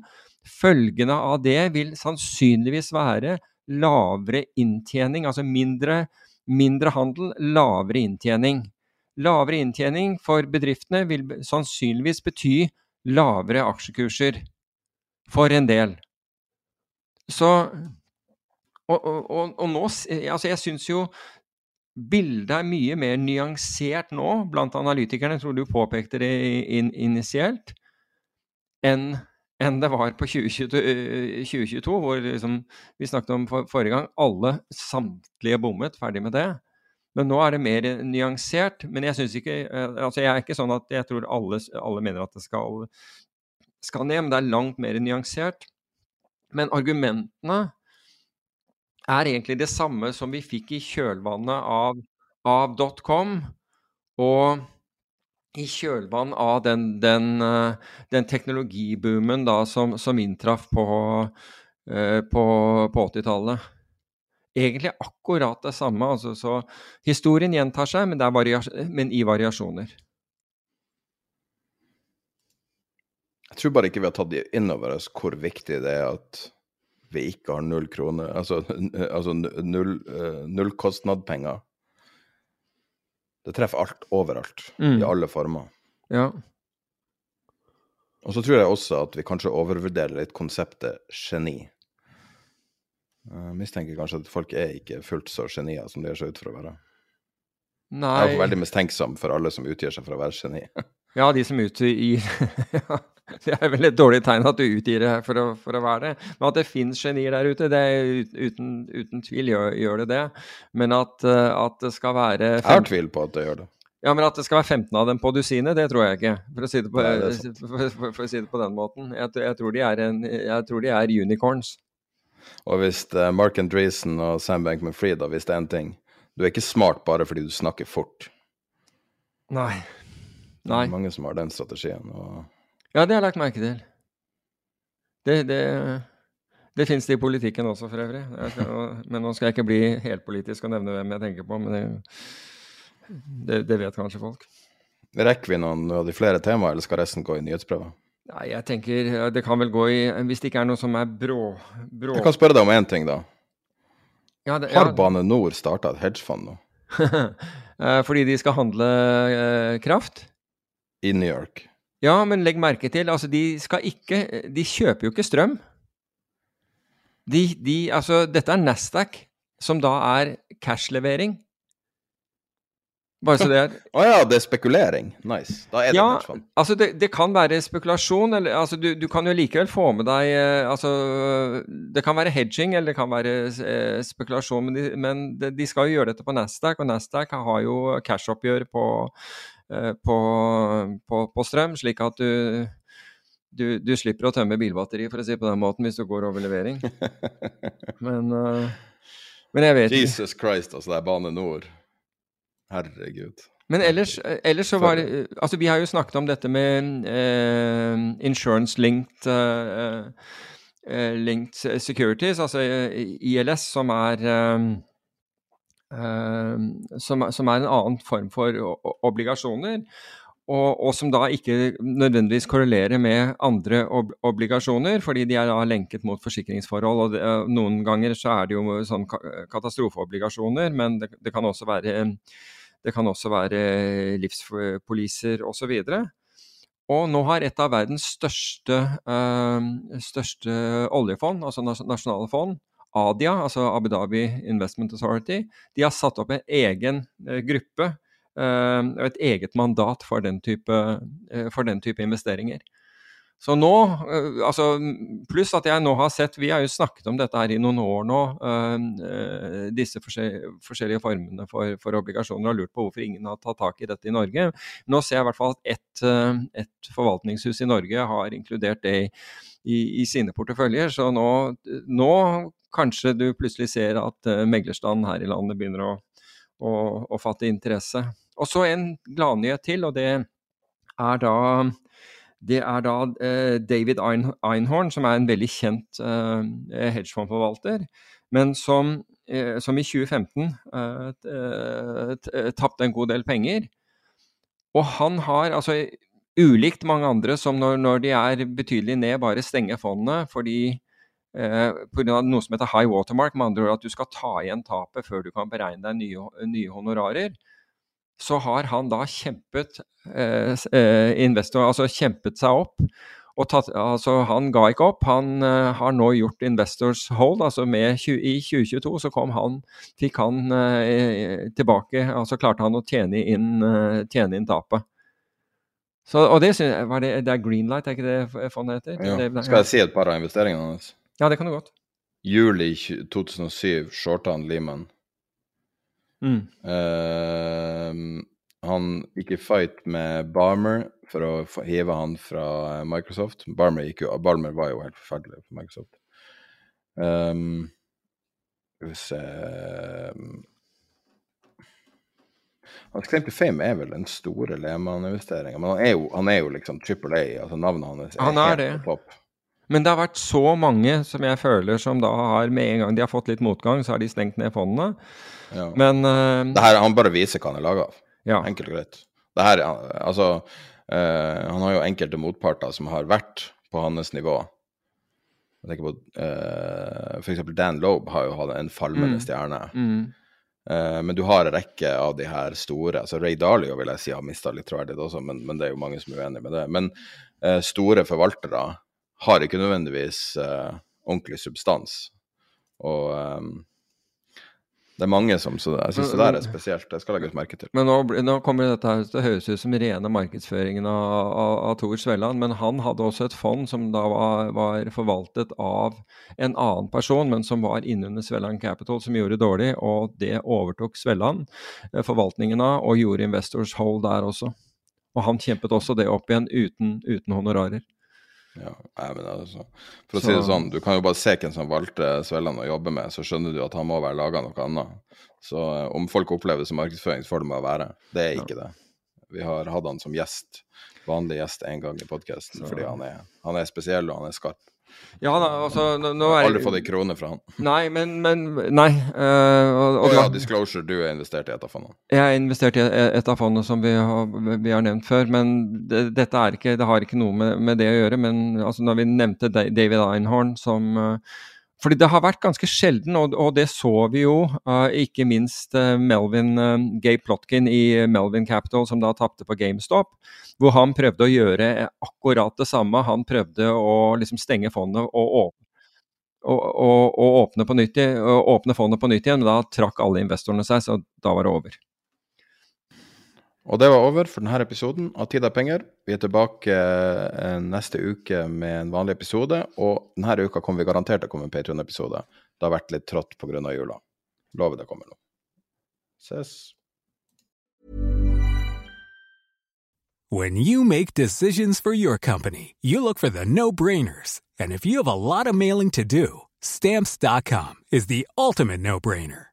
Speaker 6: Følgene av det vil sannsynligvis være lavere inntjening, altså mindre, mindre handel, lavere inntjening. Lavere inntjening for bedriftene vil sannsynligvis bety lavere aksjekurser for en del. Så Og, og, og nå Altså, jeg syns jo bildet er mye mer nyansert nå blant analytikerne, tror du påpekte det in initielt, enn enn det var på 2022, 2022 hvor liksom, vi snakket om for, forrige gang, alle samtlige bommet, ferdig med det. Men nå er det mer nyansert. Men jeg syns ikke altså Jeg er ikke sånn at jeg tror alle, alle mener at det skal, skal ned, men det er langt mer nyansert. Men argumentene er egentlig det samme som vi fikk i kjølvannet av, av dotcom. Og i kjølvann av den, den, eh, den teknologiboomen da, som, som inntraff på, uh, på, på 80-tallet. Egentlig akkurat det samme. Altså, så historien gjentar seg, men, men, i variasjoner.
Speaker 5: Jeg tror bare ikke vi har tatt inn over oss hvor viktig det er at vi ikke har null kroner, altså, *laughs* altså null, uh, null kostnadpenger det treffer alt overalt, mm. i alle former.
Speaker 6: Ja.
Speaker 5: Og så tror jeg også at vi kanskje overvurderer litt konseptet geni. Jeg mistenker kanskje at folk er ikke fullt så genier som de gjør seg ut for å være.
Speaker 6: Nei.
Speaker 5: Jeg er veldig mistenksom for alle som utgir seg for å være geni. *laughs*
Speaker 6: ja, de som utgir *laughs* ja, *laughs* Det er vel et dårlig tegn at du utgir deg for, for, å være det. Men at det finnes genier der ute, det er uten, uten tvil gjør, gjør, det det. Men at, eh, at det skal være
Speaker 5: Jeg har tvil på at det gjør det.
Speaker 6: Ja, men at det skal være 15 av dem på dusinet, det tror jeg ikke. For å si det på, Nei, det *laughs* for, for, for, å si det på den måten. Jeg, jeg, tror de en, jeg, tror de er unicorns.
Speaker 5: Og hvis uh, Mark Andreessen og Sam Bankman-Fried har visst én ting Du er ikke smart bare fordi du snakker fort.
Speaker 6: Nei. Nei.
Speaker 5: Det er mange som har den strategien. og
Speaker 6: ja, det har jeg lagt merke til. Det, det, det fins det i politikken også, for øvrig. Skal, men nå skal jeg ikke bli helt politisk og nevne hvem jeg tenker på, men det, det vet kanskje folk.
Speaker 5: Rekker vi noen av de flere temaer, eller skal resten gå i nyhetsprøver?
Speaker 6: Nei, jeg tenker det kan vel gå i Hvis det ikke er noe som er brå, brå.
Speaker 5: Jeg kan spørre deg om én ting, da.
Speaker 6: Ja, det,
Speaker 5: Har Bane Nor starta et hedgefond nå? *laughs*
Speaker 6: Eh, fordi de skal handle eh, kraft?
Speaker 5: I New York.
Speaker 6: Ja, men legg merke til, altså de skal ikke De kjøper jo ikke strøm. De, de Altså, dette er Nasdaq, som da er cashlevering. Bare så det er *laughs*
Speaker 5: Å oh, ja, det er spekulering. Nice. Da er det
Speaker 6: ja, altså det, det, kan være spekulasjon, eller altså du, du, kan jo likevel få med deg eh, Altså Det kan være hedging, eller det kan være eh, spekulasjon, men, de, men de, de, skal jo gjøre dette på Nasdaq, og Nasdaq har jo cashoppgjør på på, på, på, strøm, slik at du, du, du, slipper å tømme bilbatteri, for å si på den måten, hvis du går over levering. *laughs* Men, uh, men jeg vet
Speaker 5: Jesus Christ, altså, det er Bane Nor. Herregud.
Speaker 6: Men ellers, ellers, så var det Altså, vi har jo snakket om dette med uh, insurance-linked uh, linked securities, altså ILS, som er Eh, som, som, er en annen form for obligasjoner. Og, og, som da ikke nødvendigvis korrelerer med andre ob obligasjoner, fordi de er da lenket mot forsikringsforhold. og det, eh, Noen ganger så er det jo sånn katastrofeobligasjoner, men det, det, kan også være, det kan også være livspoliser osv. Og nå har et av verdens største, øh, største oljefond, altså nasjonale fond, Adia, altså Abu Dhabi Investment Authority, de har satt opp en egen uh, gruppe uh, og et eget mandat for den type, uh, for den type investeringer. Så nå, altså Pluss at jeg nå har sett Vi har jo snakket om dette her i noen år nå, disse forskjellige formene for, for, obligasjoner, og lurt på hvorfor ingen har tatt tak i dette i Norge. Nå ser jeg i hvert fall at ett et forvaltningshus i Norge har inkludert det i, i, i sine porteføljer. Så nå, nå kanskje du plutselig ser at uh, meglerstanden her i landet begynner å, å, å fatte interesse. Og så en gladnyhet til, og det er da, det er da eh, David Einhorn, som er en veldig kjent eh, hedgefondforvalter, men som eh, som i 2015 tapte en god del penger. Og han har, altså ulikt mange andre som når, når de er betydelig ned, bare stenger fondene fordi eh, pga. noe som heter high watermark, med andre ord at du skal ta igjen tapet før du kan beregne deg nye, nye honorarer så har han da kjempet eh, eh, investor, altså kjempet seg opp. Tatt, altså han ga ikke opp. Han uh, har nå gjort Investors Hold. altså med, I 2022 så kom han, fikk han uh, tilbake altså Klarte han å tjene inn, uh, tjene inn tapet. Så, og det, var det, det er Greenlight, er ikke det fondet heter?
Speaker 5: Ja.
Speaker 6: Det,
Speaker 5: det, Skal jeg si et par av investeringene hans?
Speaker 6: Ja, det kan du godt.
Speaker 5: Juli 2007 shorta han Lehman.
Speaker 6: Mm.
Speaker 5: Uh, han gikk i fight med Barmer for å heve han fra Microsoft. Barmer, jo, Barmer var jo helt forferdelig for Microsoft. Um, vi se Hans claim to fame er vel den store Lehmann-investeringa, men han er, jo, han er, jo, liksom Triple A, altså navnet hans
Speaker 6: er, han er helt det. på topp. Men det har vært så mange som jeg føler som da har med en gang de har fått litt motgang, så har de stengt ned fondene. Ja. Men uh,
Speaker 5: Det her, Han bare viser hva han er laga av.
Speaker 6: Ja.
Speaker 5: Enkelt og greit. Det her, altså uh, Han har jo enkelte motparter som har vært på hans nivå. Jeg tenker på uh, F.eks. Dan Loeb har jo hatt en falmende mm. stjerne.
Speaker 6: Mm.
Speaker 5: Uh, men du har en rekke av de her store altså Ray Dalio vil jeg si har mista litt troverdighet også, men, men, det er jo mange som er uenig med det. Men uh, store forvaltere har ikke nødvendigvis uh, ordentlig substans. Og um, det er mange som Så jeg syns det der er spesielt. Det skal legges merke til.
Speaker 6: Men nå, nå kommer dette her til å høres ut som rene markedsføringen av, av, av Tor Svelland, men han hadde også et fond som da var, var, forvaltet av en annen person, men som var innunder Svelland Capital, som gjorde det dårlig, og det overtok Svelland eh, forvaltningen av, og gjorde Investors Hold der også. Og han kjempet også det opp igjen uten, uten honorarer.
Speaker 5: Ja, men altså, For å så... si det sånn, du kan jo bare se hvem som valgte Svelland å jobbe med, så skjønner du at han må være laga noe annet. Så eh, om folk opplever det som markedsføring, så får det med å være. Det er ikke ja. det. Vi har hatt han som gjest, vanlig gjest én gang i podkasten, fordi han er, han er spesiell og han er skarp.
Speaker 6: Ja da, altså nå, nå er
Speaker 5: Aldri fått ei krone fra han.
Speaker 6: Nei, men, men Nei. Uh,
Speaker 5: og, og, ja, Disclosure, du har investert i et av fondene?
Speaker 6: Jeg har investert i et av fondene som vi har, vi har nevnt før. Men det, dette er ikke, det har ikke noe med, med, det å gjøre. Men altså, når vi nevnte David Einhorn som uh, fordi det har vært ganske sjelden, og, og det så vi jo, uh, ikke minst uh, Melvin uh, Gay Plotkin i Melvin Capital, som da tapte på GameStop, hvor han prøvde å gjøre akkurat det samme. Han prøvde å liksom stenge fondet og åpne. Og, og, og åpne, nytt, åpne fondet på nytt igjen, men da trakk alle investorene seg, så da var det over.
Speaker 5: Og det var over for denne episoden av Tid er penger. Vi er tilbake eh, neste uke med en vanlig episode, og denne uka kommer vi garantert til å komme en Patrion-episode. Det har vært litt trått pga. jula. Lover det kommer nå. Ses.
Speaker 7: When you make decisions for your company, you look for the no-brainers. And if you have a lot of mailing to do, stamps.com is the ultimate no-brainer.